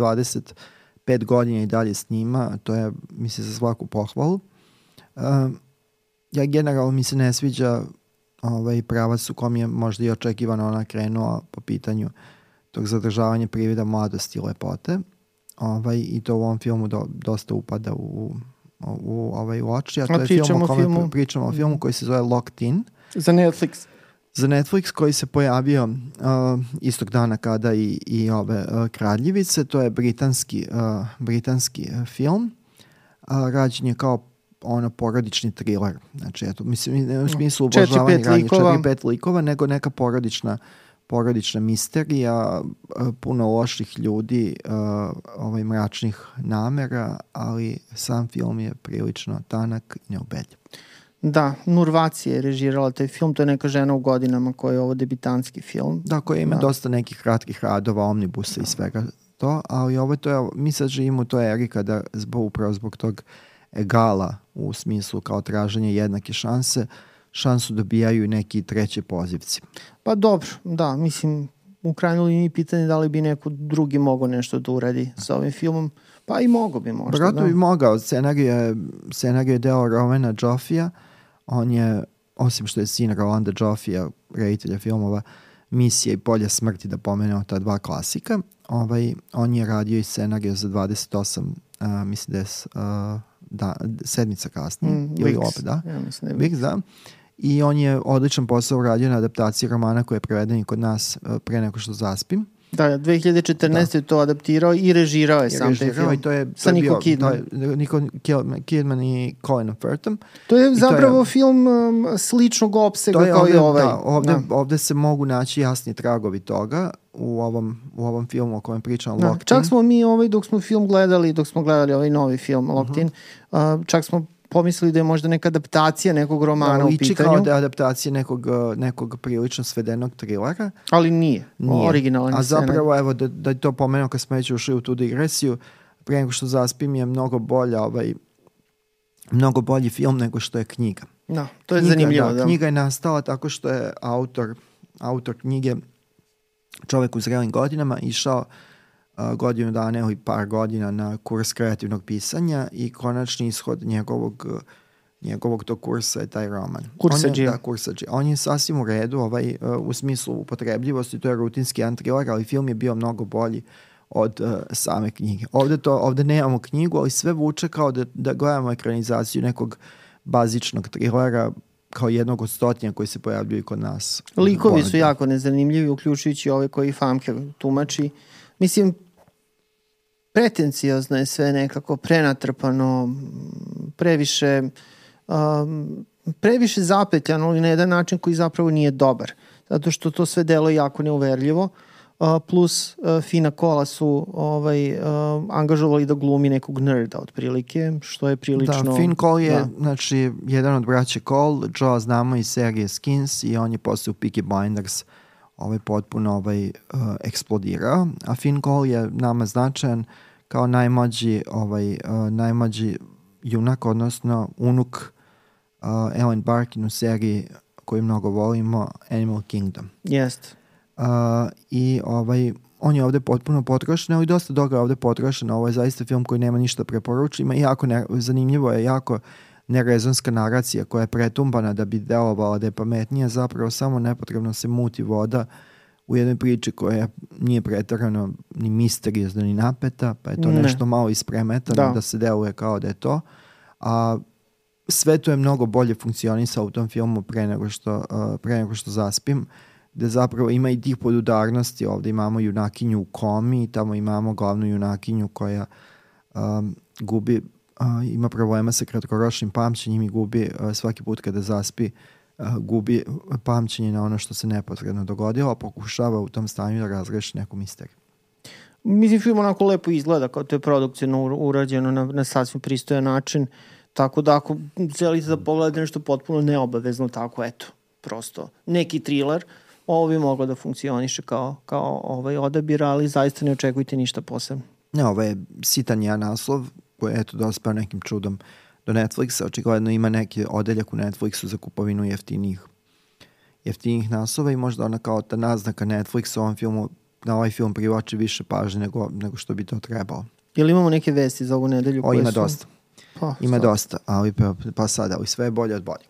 Speaker 2: 25 godina i dalje snima, to je, mislim, za svaku pohvalu. Um, ja generalno mi se ne sviđa ovaj pravac u kom je možda i očekivano ona krenula po pitanju tog zadržavanja privida mladosti i lepote. Ovaj, I to u ovom filmu do, dosta upada u, u, u, ovaj, u oči. A to
Speaker 1: A
Speaker 2: je film o kome
Speaker 1: filmu?
Speaker 2: pri- pričamo o filmu koji se zove Locked In
Speaker 1: Za Netflix.
Speaker 2: Za Netflix koji se pojavio uh, istog dana kada i, i ove uh, Kraljevice. To je britanski, uh, britanski uh, film. Uh, rađen je kao ono porodični thriller. Znači, eto, mislim, ne u smislu
Speaker 1: Četiri, pet
Speaker 2: radnje,
Speaker 1: likova.
Speaker 2: četiri, pet likova, nego neka porodična porodična misterija, uh, puno loših ljudi, uh, ovaj mračnih namera, ali sam film je prilično tanak i neubedljiv.
Speaker 1: Da, Nurvaci je režirala taj film, to je neka žena u godinama koja je ovo debitanski film.
Speaker 2: Da, koja ima
Speaker 1: Da.
Speaker 2: dosta nekih kratkih radova, omnibusa i svega to, ali ovo to je, mi sad živimo u toj eri kada zbog, upravo zbog tog egala u smislu kao traženje jednake šanse, šansu dobijaju i neki treći pozivci.
Speaker 1: Pa dobro, da, mislim, u krajnjoj liniji pitanje da li bi neko drugi mogao nešto da uradi sa ovim filmom. Pa i mogo bi možda.
Speaker 2: Vratno
Speaker 1: da.
Speaker 2: bi mogao, scenarij je, scenarij je deo Rowena Joffija, on je, osim što je sin Rolanda Joffija, reditelja filmova, Misija i Polja smrti, da pomenemo ta dva klasika, ovaj, on je radio i scenarij za 28, uh, mislim da je uh, da, sedmica kasnije,
Speaker 1: Mm,
Speaker 2: ili
Speaker 1: Wix.
Speaker 2: opet, da.
Speaker 1: Ja mislim da je
Speaker 2: Wix, da. I on je odličan posao uradio na adaptaciji romana koji je preveden i kod nas uh, pre nego što zaspim.
Speaker 1: Da, 2014. je to adaptirao i režirao je sam taj
Speaker 2: režirao
Speaker 1: film.
Speaker 2: I to je, to
Speaker 1: Sa
Speaker 2: je bio-
Speaker 1: Kidman.
Speaker 2: Je, Nicole Kidman- i Colin Firthom.
Speaker 1: To je
Speaker 2: to je-
Speaker 1: zapravo film um, sličnog opsega
Speaker 2: To je
Speaker 1: kao
Speaker 2: ovde,
Speaker 1: i ovaj.
Speaker 2: da, ovde,
Speaker 1: Da.
Speaker 2: ovde se mogu naći jasni tragovi toga u ovom, u ovom filmu o kojem pričam
Speaker 1: Da.
Speaker 2: Locked
Speaker 1: Čak smo mi ovaj, dok smo film gledali, dok smo gledali ovaj novi film
Speaker 2: Mhm.
Speaker 1: Locked In, uh, čak smo pomislili da je možda neka adaptacija nekog romana
Speaker 2: Da,
Speaker 1: u pitanju,
Speaker 2: kao da je adaptacija nekog, uh, nekog prilično svedenog trilera.
Speaker 1: ali nije.
Speaker 2: Nije.
Speaker 1: Originalan
Speaker 2: A
Speaker 1: je scena.
Speaker 2: zapravo, evo, da, da je to pomenuo kad smo već ušli u tu digresiju, pre nego što zaspim je mnogo bolja ovaj, mnogo bolji film nego što je knjiga.
Speaker 1: Da, to je
Speaker 2: knjiga,
Speaker 1: zanimljivo.
Speaker 2: Da,
Speaker 1: Da,
Speaker 2: Knjiga je nastala tako što je autor, autor knjige čovek u zrelim godinama išao a, godinu dana ili par godina na kurs kreativnog pisanja i konačni ishod njegovog njegovog tog kursa je taj roman. Je, da, kursadžija. On je sasvim u redu ovaj, uh, u smislu upotrebljivosti, to je rutinski jedan thriller, ali film je bio mnogo bolji od uh, same knjige. Ovde, to, ovde nemamo knjigu, ali sve vuče kao da, da gledamo ekranizaciju nekog bazičnog trilera kao jednog od stotinja koji se pojavljuju kod nas.
Speaker 1: Likovi su jako nezanimljivi, uključujući ove koji Famke tumači. Mislim, pretencijozno je sve nekako prenatrpano, previše um, previše zapetljano, ali na jedan način koji zapravo nije dobar. Zato što to sve delo je jako neuverljivo. Uh, plus uh, Fina Kola su ovaj, uh, angažovali da glumi nekog nerda otprilike, što je prilično...
Speaker 2: Da, Finn Cole je,
Speaker 1: Da.
Speaker 2: znači, jedan od braća Cole, Joe znamo iz serije Skins i on je posle u Peaky Blinders ovaj potpuno ovaj, uh, eksplodirao, a Finn Cole je nama značajan kao najmlađi, ovaj, uh, najmlađi junak, odnosno unuk uh, Ellen Barkin u seriji koju mnogo volimo, Animal Kingdom.
Speaker 1: Jest.
Speaker 2: Uh, I ovaj, on je ovde potpuno potrošen, ali dosta je ovde potrošen. Ovo je zaista film koji nema ništa preporuča. Ima jako ne, zanimljivo je jako nerezonska naracija koja je pretumbana da bi delovala da je pametnija, zapravo samo nepotrebno se muti voda u jednoj priči koja nije pretarano ni misteriozna ni napeta, pa je to
Speaker 1: Ne.
Speaker 2: nešto malo ispremetano
Speaker 1: Da.
Speaker 2: da. da se deluje kao da je to. A sve to je mnogo bolje funkcionisalo u tom filmu pre nego što, uh, pre nego što zaspim gde zapravo ima i tih podudarnosti. Ovde imamo junakinju u komi, tamo imamo glavnu junakinju koja um, gubi, uh, ima problema sa kratkoročnim pamćenjem i gubi uh, svaki put kada zaspi uh, gubi pamćenje na ono što se nepotrebno dogodilo, a pokušava u tom stanju da razreši neku misteriju.
Speaker 1: Mislim, film onako lepo izgleda, kao to je produkcijno ur- urađeno na, na sasvim pristojan način, tako da ako želite da pogledate nešto potpuno neobavezno, tako eto, prosto neki thriller, ovo bi moglo da funkcioniše kao, kao ovaj odabir, ali zaista ne očekujte ništa posebno.
Speaker 2: Ne, ovo je sitan jedan naslov koji je eto dospeo nekim čudom do Netflixa. Očigledno ima neki odeljak u Netflixu za kupovinu jeftinih jeftinih naslova i možda ona kao ta naznaka Netflixa ovom filmu na ovaj film privlači više pažnje nego, nego što bi to trebalo.
Speaker 1: Jel imamo neke vesti za ovu nedelju?
Speaker 2: O,
Speaker 1: koje
Speaker 2: ima
Speaker 1: su...
Speaker 2: dosta.
Speaker 1: Pa,
Speaker 2: Ima
Speaker 1: šta?
Speaker 2: dosta, ali pa, pa sad, ali sve je bolje od bolje.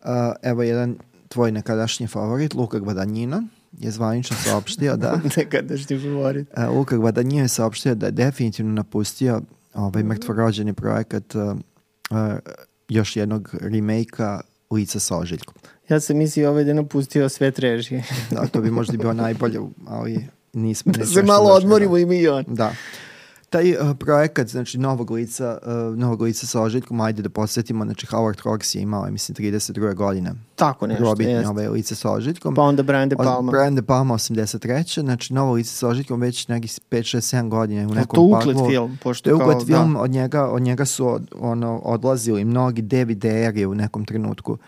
Speaker 2: Uh, evo jedan tvoj nekadašnji favorit, Luka Gvadanjina, je zvanično saopštio da [laughs]
Speaker 1: Nekadašnji favorit.
Speaker 2: uh, Luka Gvadanjina je saopštio da je definitivno napustio ovaj mrtvorođeni projekat uh, uh, još jednog remake-a Lica sa ožiljkom.
Speaker 1: Ja sam mislio ovaj da napustio sve režije.
Speaker 2: Da, to bi možda bilo [laughs] najbolje, ali nismo.
Speaker 1: da se malo odmorimo i mi i on.
Speaker 2: Da. Taj uh, projekat, znači novog lica, uh, novog lica sa ožiljkom, ajde da posjetimo, znači Howard Hawks je imao, mislim, 32. godine.
Speaker 1: Tako nešto,
Speaker 2: Probitni
Speaker 1: jeste.
Speaker 2: ovaj lice sa ožiljkom.
Speaker 1: Pa onda Brian De
Speaker 2: Od-
Speaker 1: Palma.
Speaker 2: Brian De Palma 83. Znači novo lice sa ožiljkom već nekih 5, 6, 7 godina u nekom
Speaker 1: to uklet
Speaker 2: paklu.
Speaker 1: film, pošto
Speaker 2: To je uklet film,
Speaker 1: Da.
Speaker 2: od, njega, od njega su od, ono, odlazili mnogi DVD-eri u nekom trenutku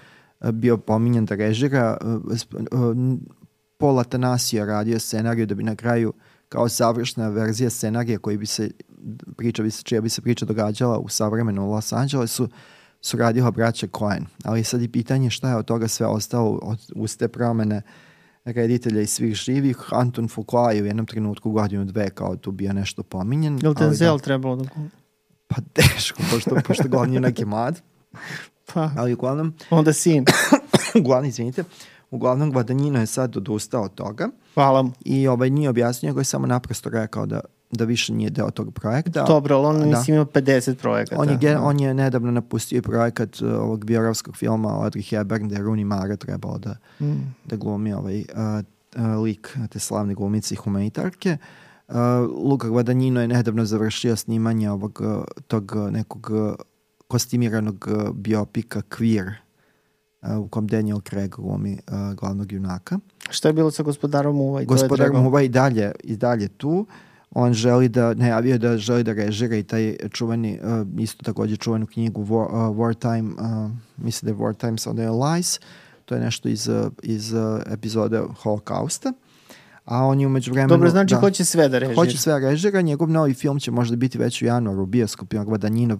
Speaker 2: e, bio pominjan da režira. Paul Atanasio je radio scenariju da bi na kraju kao savršna verzija scenarija koji bi se priča bi se, čija bi se priča događala u savremenu Los Angelesu su radila braća Coen. Ali sad i pitanje šta je od toga sve ostalo od, uz te promene reditelja i svih živih. Anton Fuqua je u jednom trenutku godinu dve kao tu bio nešto pominjen.
Speaker 1: Jel
Speaker 2: ali
Speaker 1: Denzel
Speaker 2: da-
Speaker 1: trebalo da...
Speaker 2: pa teško, pošto, pošto glavni neki mlad.
Speaker 1: Pa,
Speaker 2: Ali uglavnom,
Speaker 1: onda sin. [coughs]
Speaker 2: uglavnom, izvinite, uglavnom Guadagnino je sad odustao od toga
Speaker 1: Hvala mu.
Speaker 2: i ovaj nije objasnio, nego je samo naprosto rekao da da više nije deo tog projekta.
Speaker 1: Dobro, ali on
Speaker 2: Da.
Speaker 1: mislim ima 50 projekata.
Speaker 2: On je, gen- on je nedavno napustio projekat uh, ovog biorovskog filma Audrey Hepburn gde je Rooney Mara trebalo da,
Speaker 1: Mm.
Speaker 2: da glumi ovaj uh, uh, lik te slavne glumice i humanitarke. Uh, Luka Guadagnino je nedavno završio snimanje ovog uh, tog nekog uh, kostimiranog uh, biopika Queer u kom Daniel Craig glumi uh, glavnog junaka.
Speaker 1: Šta je bilo sa gospodarom Uva? je
Speaker 2: Gospodar Muva i dalje, i dalje tu. On želi da, najavio je da želi da režira i taj čuveni, uh, isto takođe čuvenu knjigu War, uh, Wartime, uh, mislim da je Wartime so Their Lies, to je nešto iz, uh, iz uh, epizode Holokausta. A on je umeđu vremenu...
Speaker 1: Dobro, znači hoće sve da režira.
Speaker 2: Hoće sve režira, njegov novi film će možda biti već u januaru u bioskopima Gvadanjinov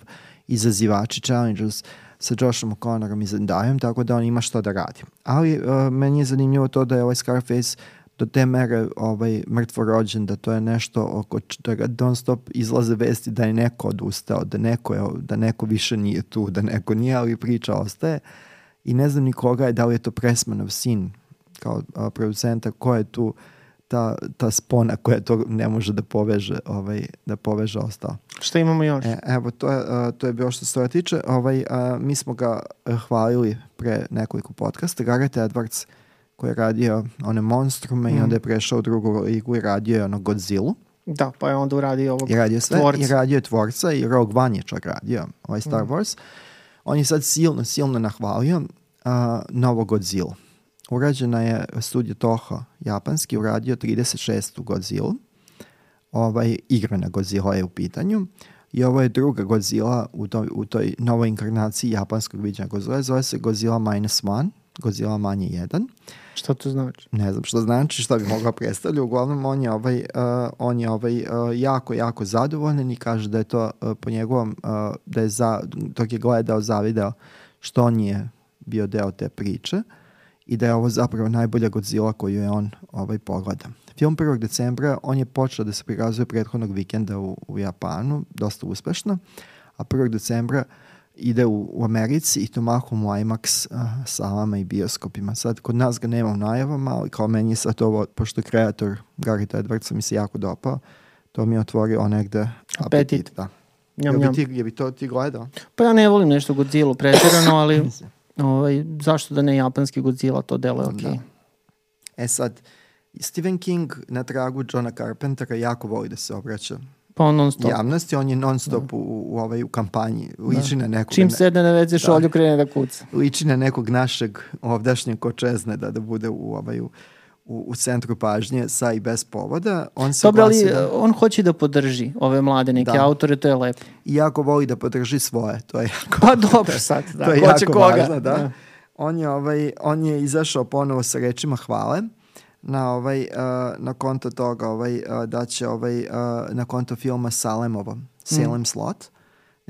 Speaker 2: izazivači Challengers sa Joshom O'Connorom i Zendayom, tako da on ima što da radi. Ali uh, meni je zanimljivo to da je ovaj Scarface do te mere ovaj, mrtvo rođen, da to je nešto oko čega non stop izlaze vesti da je neko odustao, da neko, je, da neko više nije tu, da neko nije, ali priča ostaje. I ne znam ni koga je, da li je to Pressmanov sin kao a, producenta, ko je tu ta, ta spona koja to ne može da poveže, ovaj, da poveže ostalo.
Speaker 1: Šta imamo još?
Speaker 2: E, evo, to je, uh, to je bilo što se toga tiče. Ovaj, uh, mi smo ga uh, hvalili pre nekoliko podcasta. Gareth Edwards koji je radio one monstrume i
Speaker 1: Mm.
Speaker 2: onda je prešao u drugu ligu i radio je ono Godzilla.
Speaker 1: Da, pa je onda uradio ovog
Speaker 2: I radio sve.
Speaker 1: tvorca.
Speaker 2: I radio je tvorca i Rogue One je čak radio ovaj Star
Speaker 1: Mm.
Speaker 2: Wars. On je sad silno, silno nahvalio uh, novo Godzilla. Urađena je studija Toho japanski, uradio 36. Godzilla. Ovaj, igrana Godzilla je u pitanju. I ovo je druga Godzilla u, toj, u toj novoj inkarnaciji japanskog viđenja Godzilla. Zove se Godzilla minus one, Godzilla manje jedan.
Speaker 1: Šta to znači?
Speaker 2: Ne znam šta znači, šta bi mogao predstavljati. Uglavnom, on je, ovaj, uh, on je ovaj, uh, jako, jako zadovoljan i kaže da je to uh, po njegovom, uh, da je za, dok je gledao, zavideo što on je bio deo te priče i da je ovo zapravo najbolja Godzilla koju je on ovaj, pogleda. Film 1. decembra, on je počeo da se prikazuje prethodnog vikenda u, u Japanu, dosta uspešno, a 1. decembra ide u, u Americi i to mahom u IMAX uh, salama i bioskopima. Sad, kod nas ga nema u najavama, ali kao meni je sad ovo, pošto kreator Gareth Edwardsa mi se jako dopao, to mi je otvorio negde
Speaker 1: Apetit.
Speaker 2: Da.
Speaker 1: Njam,
Speaker 2: bi, ti, je bi to ti gledao?
Speaker 1: Pa ja ne volim nešto Godzilla pretjerano, ali [laughs] ovaj, zašto da ne japanski Godzilla, to deluje okej.
Speaker 2: Da. E sad, Stephen King na tragu Johna Carpentera jako voli da se obraća
Speaker 1: Pa on non stop.
Speaker 2: javnosti, on je non stop u, u, ovaj, u kampanji, liči na nekog,
Speaker 1: Čim sedne na veze šolju,
Speaker 2: Da.
Speaker 1: krene da kuca.
Speaker 2: liči na nekog našeg ovdašnjeg kočezne da, da bude u, ovaj, u, u, u centru pažnje sa i bez povoda. On se
Speaker 1: Dobro, ali
Speaker 2: da-
Speaker 1: on hoće da podrži ove mlade neke
Speaker 2: Da.
Speaker 1: autore, to je lepo.
Speaker 2: i jako voli da podrži svoje, to je jako
Speaker 1: Pa dobro sad, [laughs] da.
Speaker 2: to je
Speaker 1: ko će
Speaker 2: jako
Speaker 1: koga.
Speaker 2: važno, da. On je, ovaj, on je izašao ponovo sa rečima hvale na ovaj uh, na konto toga ovaj uh, da će ovaj uh, na konto filma Salemovo Salem Slot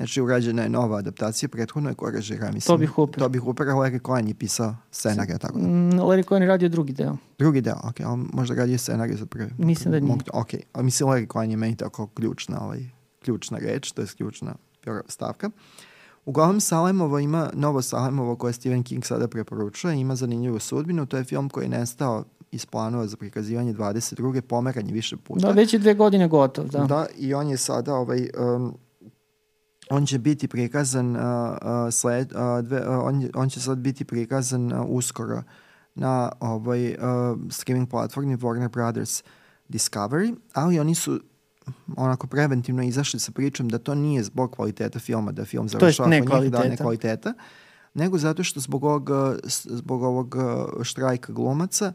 Speaker 2: Znači, urađena je nova adaptacija, prethodno je ko režira, mislim.
Speaker 1: Toby Hooper.
Speaker 2: Toby Hooper, a Larry Cohen je pisao scenarija, tako da.
Speaker 1: Mm, Larry Cohen je radio drugi deo.
Speaker 2: Drugi deo, ok, ali možda radio scenarij za prvi.
Speaker 1: Mislim da nije.
Speaker 2: Mogu- Ok, a mislim Larry Cohen je meni tako ključna, ovaj, ključna reč, to je ključna stavka. Uglavnom, Salemovo ima, novo Salemovo koje Stephen King sada preporučuje, ima zanimljivu sudbinu, to je film koji je nestao iz planova za prikazivanje 22. pomeran je više puta.
Speaker 1: Da, već je dve godine gotov, da.
Speaker 2: Da, i on je sada ovaj um, on će biti prikazan uh, sled, uh, dve, uh, on, on će sad biti prikazan uh, uskoro na ovaj uh, streaming platformi Warner Brothers Discovery, ali oni su onako preventivno izašli sa pričom da to nije zbog kvaliteta filma, da film završava kod njih, da ne
Speaker 1: kvaliteta.
Speaker 2: kvaliteta, nego zato što zbog ovog, zbog ovog štrajka glumaca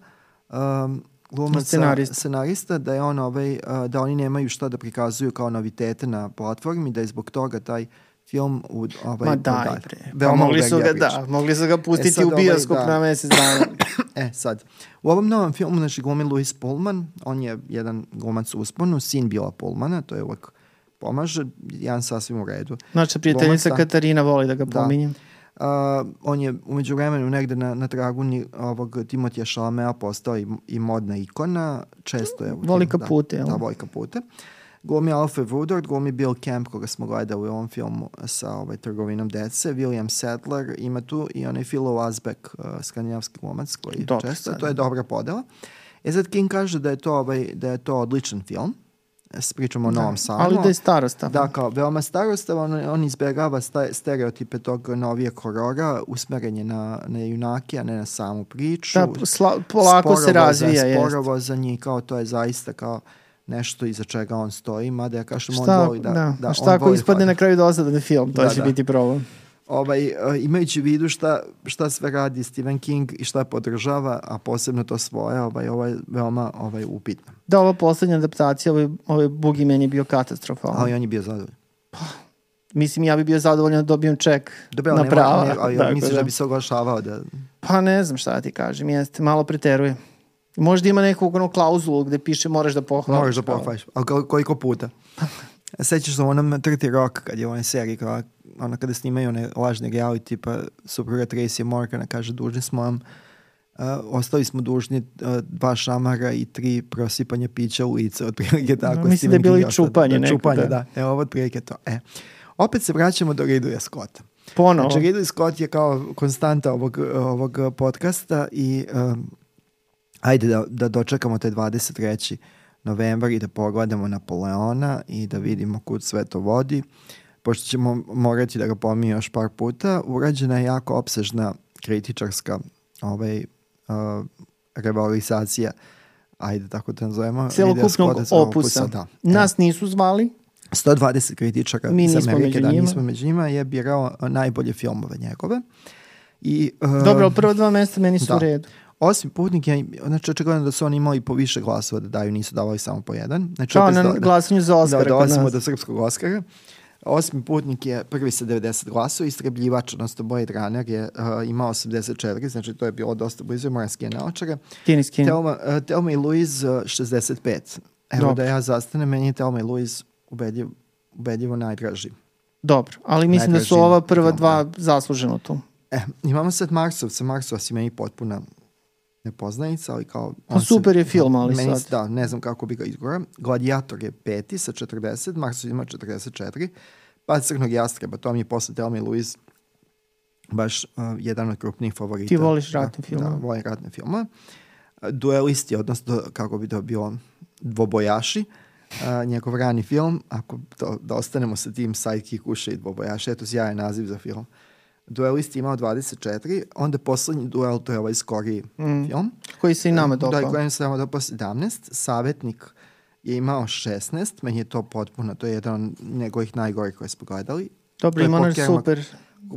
Speaker 2: um, glumaca,
Speaker 1: Scenarista.
Speaker 2: scenarista, da je on ovaj, uh, da oni nemaju šta da prikazuju kao novitete na platformi, da je zbog toga taj film u ovaj
Speaker 1: Ma daj
Speaker 2: da,
Speaker 1: bre. Pa mogli su ga, da, mogli su ga pustiti
Speaker 2: sad
Speaker 1: u
Speaker 2: ovaj,
Speaker 1: bioskop
Speaker 2: da.
Speaker 1: na mesec dana. [coughs]
Speaker 2: E, sad, u ovom novom filmu, znači, glumi Louis Pullman, on je jedan glumac u usponu, sin Bila Pullmana, to je uvek pomaže, jedan sasvim u redu.
Speaker 1: Naša prijateljica
Speaker 2: da.
Speaker 1: Katarina voli da ga
Speaker 2: Da. Uh, on je umeđu vremenu negde na, na tragu ni, ovog Timotija Šalamea postao i, i modna ikona, često je...
Speaker 1: Voli kapute,
Speaker 2: da,
Speaker 1: jel?
Speaker 2: da, voli kapute. Glumi Alfred Woodard, glumi Bill Camp, koga smo gledali u ovom filmu sa ovaj, trgovinom dece, William Sadler, ima tu i onaj Philo Asbeck, uh, skandinavski glumac, koji
Speaker 1: Dobro,
Speaker 2: često,
Speaker 1: sad.
Speaker 2: to je dobra podela. E sad King kaže da je to, ovaj, da je to odličan film, pričamo o Novom Sadu.
Speaker 1: Ali da je starosta.
Speaker 2: Da, kao veoma starostavan, on, on izbjegava stereotipe tog novijeg horora, usmeren je na, na junake, a ne na samu priču.
Speaker 1: Da, sla, polako se
Speaker 2: Sporovo
Speaker 1: razvija.
Speaker 2: za,
Speaker 1: jest.
Speaker 2: sporovo za njih, kao to je zaista kao nešto iza čega on stoji, mada ja kažem on
Speaker 1: Šta,
Speaker 2: voli da...
Speaker 1: da,
Speaker 2: da on
Speaker 1: šta ako ispadne
Speaker 2: da-
Speaker 1: na kraju dosadan film, to
Speaker 2: Da,
Speaker 1: će
Speaker 2: da.
Speaker 1: biti problem.
Speaker 2: Ovaj, e, imajući u vidu šta, šta sve radi Stephen King i šta podržava, a posebno to svoje, ovaj, ovo je veoma ovaj, upitno.
Speaker 1: Da, ova poslednja adaptacija, ovaj, ovaj Boogeyman je bio katastrofalan.
Speaker 2: Ali on je bio zadovoljan.
Speaker 1: Mislim, ja bi bio zadovoljan da dobijem ček
Speaker 2: Dobro, ali
Speaker 1: na prava.
Speaker 2: ne- ali
Speaker 1: Tako
Speaker 2: misliš da bi se oglašavao da...
Speaker 1: Pa ne znam šta da ti kažem, jeste, malo preteruje. Možda ima nekog ono klauzulu gde piše moraš da pohvališ.
Speaker 2: Moraš da pohvališ. Ali kol- koliko puta? [laughs] Sećaš se u onom Trti Rock, kad je u onoj seriji, kao, ono kada snimaju one lažne reality, pa supruga Tracy Morgana kaže, dužni smo vam Uh, ostali smo dužni uh, dva šamara i tri prosipanja pića u lice, otprilike tako.
Speaker 1: mislim
Speaker 2: Stephen
Speaker 1: da je bilo i čupanje
Speaker 2: da,
Speaker 1: neko,
Speaker 2: čupanje,
Speaker 1: da.
Speaker 2: da. Evo, ovo otprilike to. E. Opet se vraćamo do Ridleya Scotta.
Speaker 1: Ponovo.
Speaker 2: Znači, Ridley Scott je kao konstanta ovog, ovog podcasta i um, ajde da, da dočekamo taj 23. novembar i da pogledamo Napoleona i da vidimo kud sve to vodi. Pošto ćemo morati da ga pominje još par puta, urađena je jako opsežna kritičarska ovaj, uh, revalorizacija ajde tako da nazovemo. Ridleya
Speaker 1: Celokupnog
Speaker 2: celog
Speaker 1: opusa.
Speaker 2: Da.
Speaker 1: Nas nisu zvali,
Speaker 2: 120 kritičara
Speaker 1: Mi
Speaker 2: iz Amerike, da
Speaker 1: njima.
Speaker 2: nismo među njima, je birao najbolje filmove njegove. I, uh,
Speaker 1: dobro, ali prva dva mesta meni su
Speaker 2: da.
Speaker 1: u redu.
Speaker 2: Osim putnik, je, znači očigledno da su oni imali po više glasova da daju, nisu davali samo po jedan. Znači,
Speaker 1: Kao na
Speaker 2: da-
Speaker 1: glasanju za
Speaker 2: da,
Speaker 1: Oscara kod
Speaker 2: dolazimo do srpskog Oscara. Osmi putnik je prvi sa 90 glasova, istrebljivač, odnosno Blade Runner je uh, imao 84, znači to je bilo dosta blizu, moram skine naočare.
Speaker 1: Kini, skini.
Speaker 2: Telma, uh, Telma i Louise uh, 65. Evo
Speaker 1: Dobro.
Speaker 2: da ja zastanem, meni je Telma i Louise ubedljiv, ubedljivo najdraži.
Speaker 1: Dobro, ali mislim da su
Speaker 2: Najdraži
Speaker 1: ova prva dva zasluženo tu.
Speaker 2: E, imamo sad Marsovca, Marsovci meni potpuna nepoznanica, ali kao...
Speaker 1: Pa
Speaker 2: on se-
Speaker 1: super je film, ali
Speaker 2: meni,
Speaker 1: sad.
Speaker 2: Da, ne znam kako bi ga izgora. Gladiator je peti sa 40, Marsov ima 44, pa Crnog jastreba, to mi je posle Telma i Louise baš uh, jedan od krupnijih favorita.
Speaker 1: Ti voliš ratne
Speaker 2: da,
Speaker 1: filmove.
Speaker 2: Da, volim ratne filmove. Uh, Duelisti, odnosno kako bi to bilo dvobojaši, uh, njegov rani film, ako to, da ostanemo sa tim sidekick uše i dvobojaši, eto sjajan naziv za film. Duelisti je imao 24, onda poslednji duel, to je ovaj skoriji
Speaker 1: Mm.
Speaker 2: film.
Speaker 1: Koji se i nama
Speaker 2: Da,
Speaker 1: dopao.
Speaker 2: kojem se nama dopao 17. Savjetnik je imao 16, meni je to potpuno, to je jedan od njegovih najgorih koje smo gledali.
Speaker 1: Dobro, ima ona
Speaker 2: Kerma-
Speaker 1: super,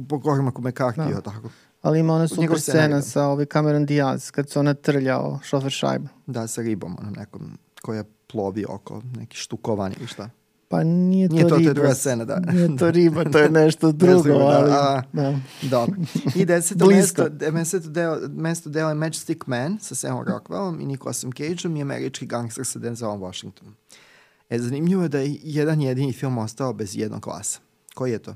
Speaker 2: Po Cormacu McCarthy,
Speaker 1: Da.
Speaker 2: tako.
Speaker 1: ali ima ona super scena sa ovaj Cameron Diaz, kad se ona trljao šofer šajba.
Speaker 2: Da, sa ribom, onom nekom koja plovi oko, neki štukovan ili šta.
Speaker 1: Pa nije to
Speaker 2: Nije to, to je
Speaker 1: riba.
Speaker 2: druga scena, da.
Speaker 1: Nije to [laughs] riba, to je nešto drugo,
Speaker 2: znam, da,
Speaker 1: ali...
Speaker 2: a.
Speaker 1: Da.
Speaker 2: Dobro. I deseto mesto, deseto deo, mesto dela je Matchstick Man sa Samom Rockwellom i Nicolasom Cageom i američki gangster sa Denzelom Washingtonom. E, zanimljivo je da je jedan jedini film ostao bez jednog glasa. Koji je to?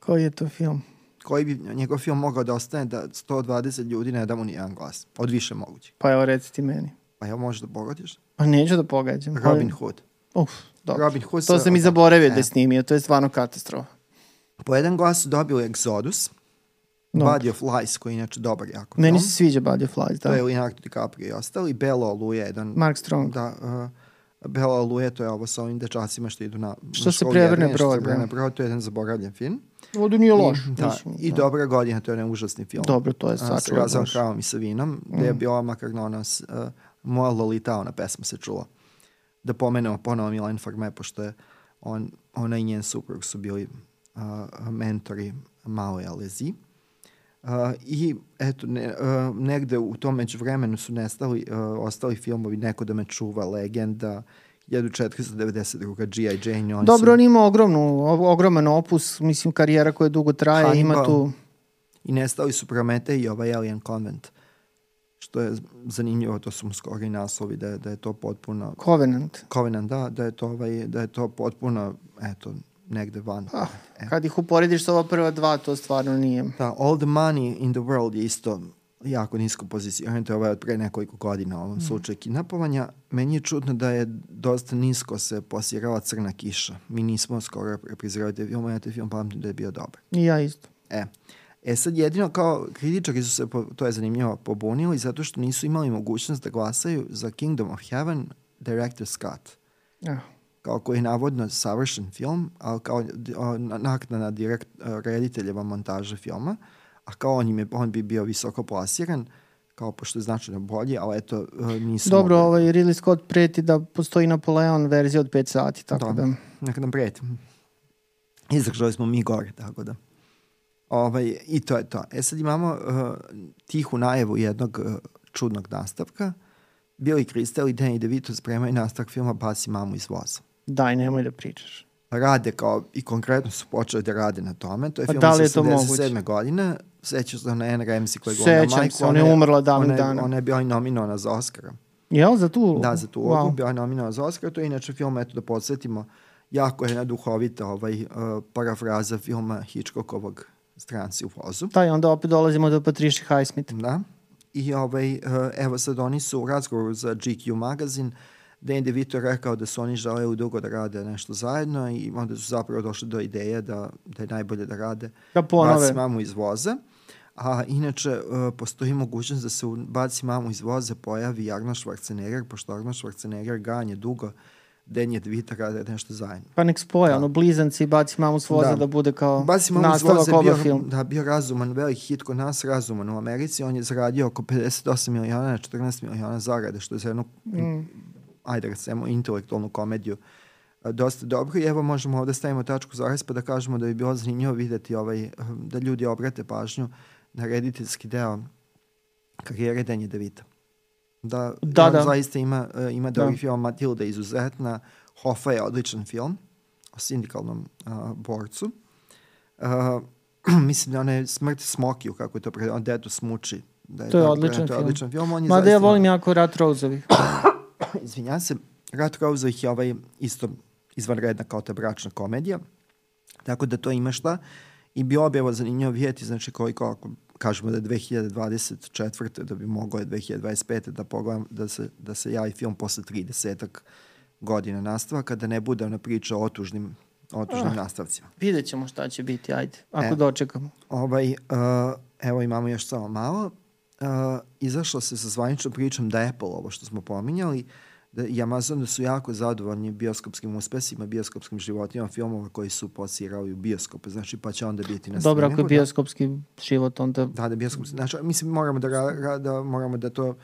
Speaker 1: Koji je to film?
Speaker 2: Koji bi njegov film mogao da ostane da 120 ljudi ne da mu ni jedan glas? Od više mogućih.
Speaker 1: Pa evo, reci ti meni.
Speaker 2: Pa jel možeš da pogodiš?
Speaker 1: Pa neću da pogađam.
Speaker 2: Robin
Speaker 1: ali-
Speaker 2: Hood.
Speaker 1: Uf, dobro.
Speaker 2: Robin Hood
Speaker 1: To
Speaker 2: sa-
Speaker 1: sam i zaboravio da
Speaker 2: E.
Speaker 1: je snimio, to je stvarno katastrofa.
Speaker 2: Po jedan glas su dobili Exodus,
Speaker 1: Dobro.
Speaker 2: Body of Lies, koji je inače dobar jako
Speaker 1: Meni se sviđa Body of Lies,
Speaker 2: To
Speaker 1: da.
Speaker 2: je Leonardo DiCaprio i ostali. Belo Oluja, jedan...
Speaker 1: Mark Strong.
Speaker 2: Da, uh, Belo Oluja, to je ovo sa ovim dečacima što idu na...
Speaker 1: Što
Speaker 2: na
Speaker 1: se prevrne
Speaker 2: jedrenja, što
Speaker 1: brod,
Speaker 2: se prevrne
Speaker 1: da.
Speaker 2: brod, to je jedan zaboravljen film.
Speaker 1: Ovdje nije loš.
Speaker 2: I, da,
Speaker 1: mislim,
Speaker 2: i
Speaker 1: da.
Speaker 2: Dobra godina, to je jedan užasni film.
Speaker 1: Dobro, to je
Speaker 2: A, sa Razom kravom i sa vinom, gde je
Speaker 1: Mm.
Speaker 2: bila makar ona, s- uh, moja Lolita, ona pesma se čula. Da pomenemo ponovo Milan Farme, pošto je on, ona i njen suprug su bili uh, mentori Mao Alezi. Uh, I eto, ne, uh, negde u tom međuvremenu su nestali, uh, ostali filmovi Neko da me čuva, Legenda, 1492. G.I. Jane. oni
Speaker 1: Dobro,
Speaker 2: su-
Speaker 1: on ima ogromnu, ogroman opus, mislim, karijera koja dugo traje, ima
Speaker 2: Hannibal.
Speaker 1: tu...
Speaker 2: I nestali su Promete i ovaj Alien Convent. Što je zanimljivo, to su mu skori naslovi, da je, da je to potpuno...
Speaker 1: Covenant.
Speaker 2: Covenant, da, da je to, ovaj, da je to potpuno, eto, negde van.
Speaker 1: Ah,
Speaker 2: E.
Speaker 1: kad ih uporediš sa ova prva dva, to stvarno nije.
Speaker 2: Da, All the Money in the World je isto jako nisko pozicioniran, to je ovaj od pre nekoliko godina u ovom slučaju kidnapovanja. Meni je čudno da je dosta nisko se posirala Crna kiša. Mi nismo skoro reprizirali te filme, ja te film pamtim da je bio dobar.
Speaker 1: I ja isto.
Speaker 2: E, e sad jedino kao kritičari su se, po, to je zanimljivo, pobunili zato što nisu imali mogućnost da glasaju za Kingdom of Heaven Director Scott.
Speaker 1: Ja.
Speaker 2: kao koji je navodno savršen film, ali kao o, naknadna direkt, rediteljeva montaža filma, a kao on, im je, on bi bio visoko plasiran, kao pošto je značajno bolji, ali eto, nisu
Speaker 1: Dobro,
Speaker 2: mogli.
Speaker 1: ovaj Ridley Scott preti da postoji Napoleon verzija od 5 sati, tako
Speaker 2: Dobro.
Speaker 1: da...
Speaker 2: Neka nam preti. Izdržali smo mi gore, tako da. Ovaj, I to je to. E sad imamo uh, tihu najevu jednog uh, čudnog nastavka. Billy Crystal i Danny DeVito spremaju nastavak filma Pasi mamu iz voza.
Speaker 1: Daj, nemoj da pričaš.
Speaker 2: Rade kao, i konkretno su počeli da rade na tome. To je film
Speaker 1: da
Speaker 2: iz
Speaker 1: to
Speaker 2: 87.
Speaker 1: moguće?
Speaker 2: godine. Sećaš se na Anne Ramsey koja je
Speaker 1: Sećam
Speaker 2: majku.
Speaker 1: se, ona je umrla davnih
Speaker 2: ona je-
Speaker 1: dana.
Speaker 2: Ona je bila i nominovana za Oscara.
Speaker 1: Jel, za tu ulogu?
Speaker 2: Da, za tu ulogu.
Speaker 1: Wow.
Speaker 2: Bila je nominovana za Oscar. To je inače film, eto da podsjetimo, jako je jedna duhovita ovaj, uh, parafraza filma Hitchcockovog Stranci u vozu.
Speaker 1: Da, i onda opet dolazimo do Patricia Highsmith.
Speaker 2: Da. I ovaj, uh, evo sad oni su u razgovoru za GQ magazin Dan DeVito rekao da su oni želeli dugo da rade nešto zajedno i onda su zapravo došli do ideje da, da je najbolje da rade
Speaker 1: Da ponove.
Speaker 2: Baci mamu iz voza. A inače, uh, postoji mogućnost da se u Baci mamu iz voza pojavi Arnold Schwarzenegger, pošto Arnold Schwarzenegger ganje dugo Dan je DeVito rade nešto zajedno.
Speaker 1: Pa nek spoje,
Speaker 2: Da.
Speaker 1: ono, blizanci i baci mamu s voza da,
Speaker 2: Da.
Speaker 1: bude kao
Speaker 2: Baci mamu voza je bio,
Speaker 1: film.
Speaker 2: da, bio razuman, veliki hit kod nas, razuman u Americi. On je zaradio oko 58 miliona na 14 miliona zarade, što je za jednu,
Speaker 1: Mm.
Speaker 2: ajde recimo, intelektualnu komediju a, dosta dobro. I evo možemo ovde stavimo tačku zaraz pa da kažemo da bi bilo zanimljivo videti ovaj, da ljudi obrate pažnju na rediteljski deo karijere Denje Devita. Da,
Speaker 1: Da, da.
Speaker 2: zaista ima, e, ima
Speaker 1: Da.
Speaker 2: film, Matilda je izuzetna, Hoffa je odličan film o sindikalnom a, borcu. A, [clears throat] mislim da onaj Smrt Smokiju, kako je to on dedu smuči. Da
Speaker 1: To je odličan
Speaker 2: to je
Speaker 1: film.
Speaker 2: odličan film. On je
Speaker 1: Mada ja volim jako Rat Roseovi. [coughs]
Speaker 2: izvinjam se, Rat Rousovih je ovaj isto izvanredna kao ta bračna komedija, tako da to ima šta. I bio bi evo zanimljivo vidjeti, znači koliko ako kažemo da je 2024. da bi moglo je 2025. da pogledam da se, da se javi film posle 30 godina nastavaka, da ne bude ona priča o otužnim, otužnim
Speaker 1: Ah.
Speaker 2: nastavcima.
Speaker 1: Vidjet ćemo šta će biti, ajde, ako
Speaker 2: E.
Speaker 1: dočekamo.
Speaker 2: Ovaj, uh, evo imamo još samo malo. Uh, izašlo se sa zvaničnom pričom da Apple, ovo što smo pominjali, da, i Amazon da su jako zadovoljni bioskopskim uspesima, bioskopskim životima filmova koji su posirali u bioskope, znači pa će onda biti na
Speaker 1: Dobro, ako je
Speaker 2: streamingu,
Speaker 1: bioskopski život, onda...
Speaker 2: Da, da, bioskop, znači, mislim, moramo da, ra, da, moramo da to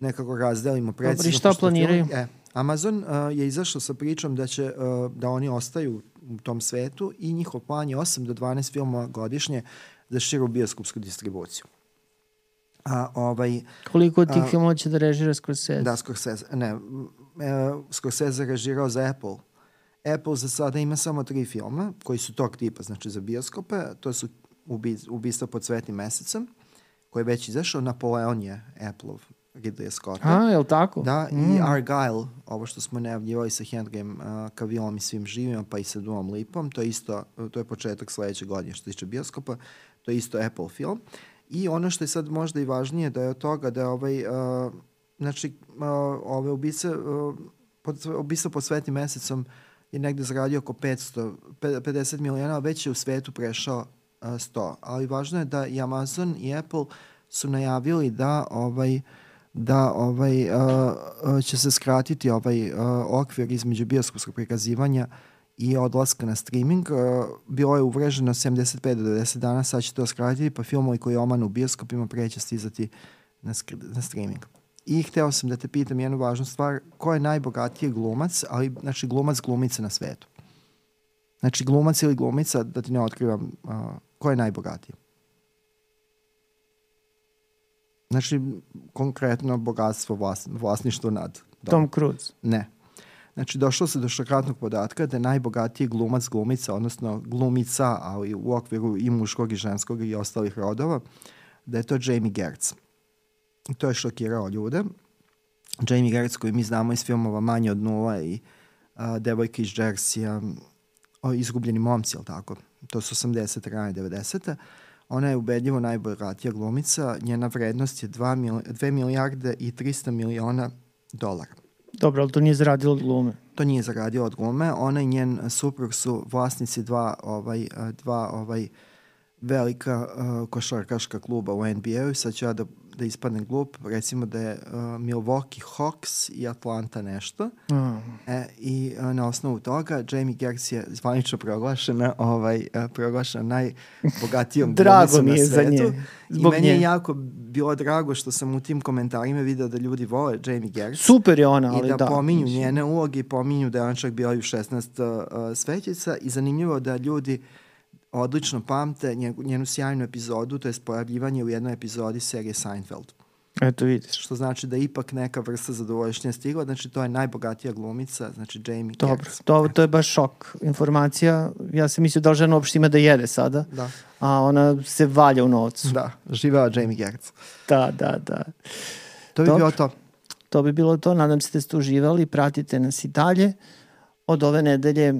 Speaker 2: nekako razdelimo precizno.
Speaker 1: i šta planiraju?
Speaker 2: Film, e, Amazon uh, je izašao sa pričom da će uh, da oni ostaju u tom svetu i njihov plan je 8 do 12 filmova godišnje za širu bioskopsku distribuciju. A ovaj,
Speaker 1: Koliko od tih
Speaker 2: A,
Speaker 1: filmova će da režira Scorsese?
Speaker 2: da, Scorsese, ne, e, Scorsese je režirao za Apple. Apple za sada ima samo tri filma koji su tog tipa, znači za bioskope. To su ubi, Ubistvo pod svetnim mesecem, koji je već izašao. Napoleon je Apple-ov Ridley Scotta.
Speaker 1: A, je li tako?
Speaker 2: Da,
Speaker 1: Mm.
Speaker 2: i Argyle, ovo što smo najavljivali sa Henryem uh, Cavillom i svim živima, pa i sa Duom Lipom, to je isto, to je početak sledeće godine što se tiče bioskopa, to je isto Apple film. I ono što je sad možda i važnije da je od toga da je ovaj, uh, znači, uh, ove ubice, uh, pod, ubistvo pod svetim mesecom je negde zaradio oko 500, pe- 50 miliona, a već je u svetu prešao uh, 100. Ali važno je da i Amazon i Apple su najavili da ovaj da ovaj uh, uh, će se skratiti ovaj uh, okvir između bioskopskog prikazivanja i odlaska na streaming. Uh, bilo je uvreženo 75 do 90 dana, sad će to skratiti, pa filmovi koji omanu u bioskopima preće stizati na, na streaming. I hteo sam da te pitam jednu važnu stvar, ko je najbogatiji glumac, ali znači glumac glumice na svetu? Znači glumac ili glumica, da ti ne otkrivam, uh, ko je najbogatiji? Znači, konkretno bogatstvo vlas, vlasništvo nad domom.
Speaker 1: Tom Cruise.
Speaker 2: Ne. Znači, došlo se do šokantnog podatka da je najbogatiji glumac glumica, odnosno glumica, ali u okviru i muškog i ženskog i ostalih rodova, da je to Jamie Gertz. I to je šokirao ljude. Jamie Gertz koju mi znamo iz filmova Manje od nula i a, Devojka iz Jersey, o, Izgubljeni momci, jel tako? To su 80. rane 90. Ona je ubedljivo najbogatija glumica. Njena vrednost je 2, mil, 2 milijarde i 300 miliona dolara.
Speaker 1: Dobro, ali to nije zaradilo od glume.
Speaker 2: To nije zaradio od glume. Ona i njen suprug su vlasnici dva, ovaj, dva ovaj, velika uh, košarkaška kluba u NBA-u. Sad ću ja da, da ispadne glup, recimo da je uh, Milwaukee Hawks i Atlanta nešto.
Speaker 1: A,
Speaker 2: E, I uh, na osnovu toga Jamie Gertz je zvanično proglašena, ovaj, uh, proglašena najbogatijom [laughs]
Speaker 1: Drago
Speaker 2: glumicom
Speaker 1: mi
Speaker 2: na
Speaker 1: je za
Speaker 2: svetu.
Speaker 1: nje.
Speaker 2: I
Speaker 1: Zbog
Speaker 2: meni je
Speaker 1: nje.
Speaker 2: jako bilo drago što sam u tim komentarima video da ljudi vole Jamie Gertz.
Speaker 1: Super je ona, ali
Speaker 2: I da,
Speaker 1: da.
Speaker 2: pominju
Speaker 1: mislim.
Speaker 2: njene uloge i pominju da je ona čak bila i u 16 uh, svećica i zanimljivo da ljudi odlično pamte njenu sjajnu epizodu, to je pojavljivanje u jednoj epizodi serije Seinfeld.
Speaker 1: Eto vidiš.
Speaker 2: Što znači da ipak neka vrsta zadovoljšnja stigla, znači to je najbogatija glumica, znači Jamie
Speaker 1: Dobro, to, to je baš šok informacija. Ja sam mislio da li žena uopšte ima da jede sada,
Speaker 2: Da,
Speaker 1: a ona se valja u novcu.
Speaker 2: da, živela Jamie Gertz.
Speaker 1: Da, da, da.
Speaker 2: To bi
Speaker 1: Dobro.
Speaker 2: bilo to.
Speaker 1: To bi bilo to. Nadam se da ste uživali. Pratite nas i dalje. Od ove nedelje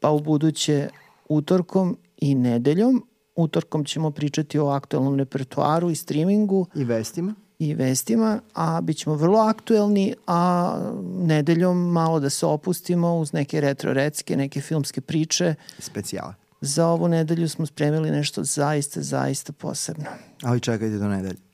Speaker 1: pa u buduće utorkom i nedeljom. Utorkom ćemo pričati o aktualnom repertoaru i streamingu
Speaker 2: I vestima.
Speaker 1: i vestima, a bit ćemo vrlo aktuelni, a nedeljom malo da se opustimo uz neke retro recke, neke filmske priče.
Speaker 2: Specijale.
Speaker 1: Za ovu nedelju smo spremili nešto zaista, zaista posebno.
Speaker 2: Ali čekajte do nedelje.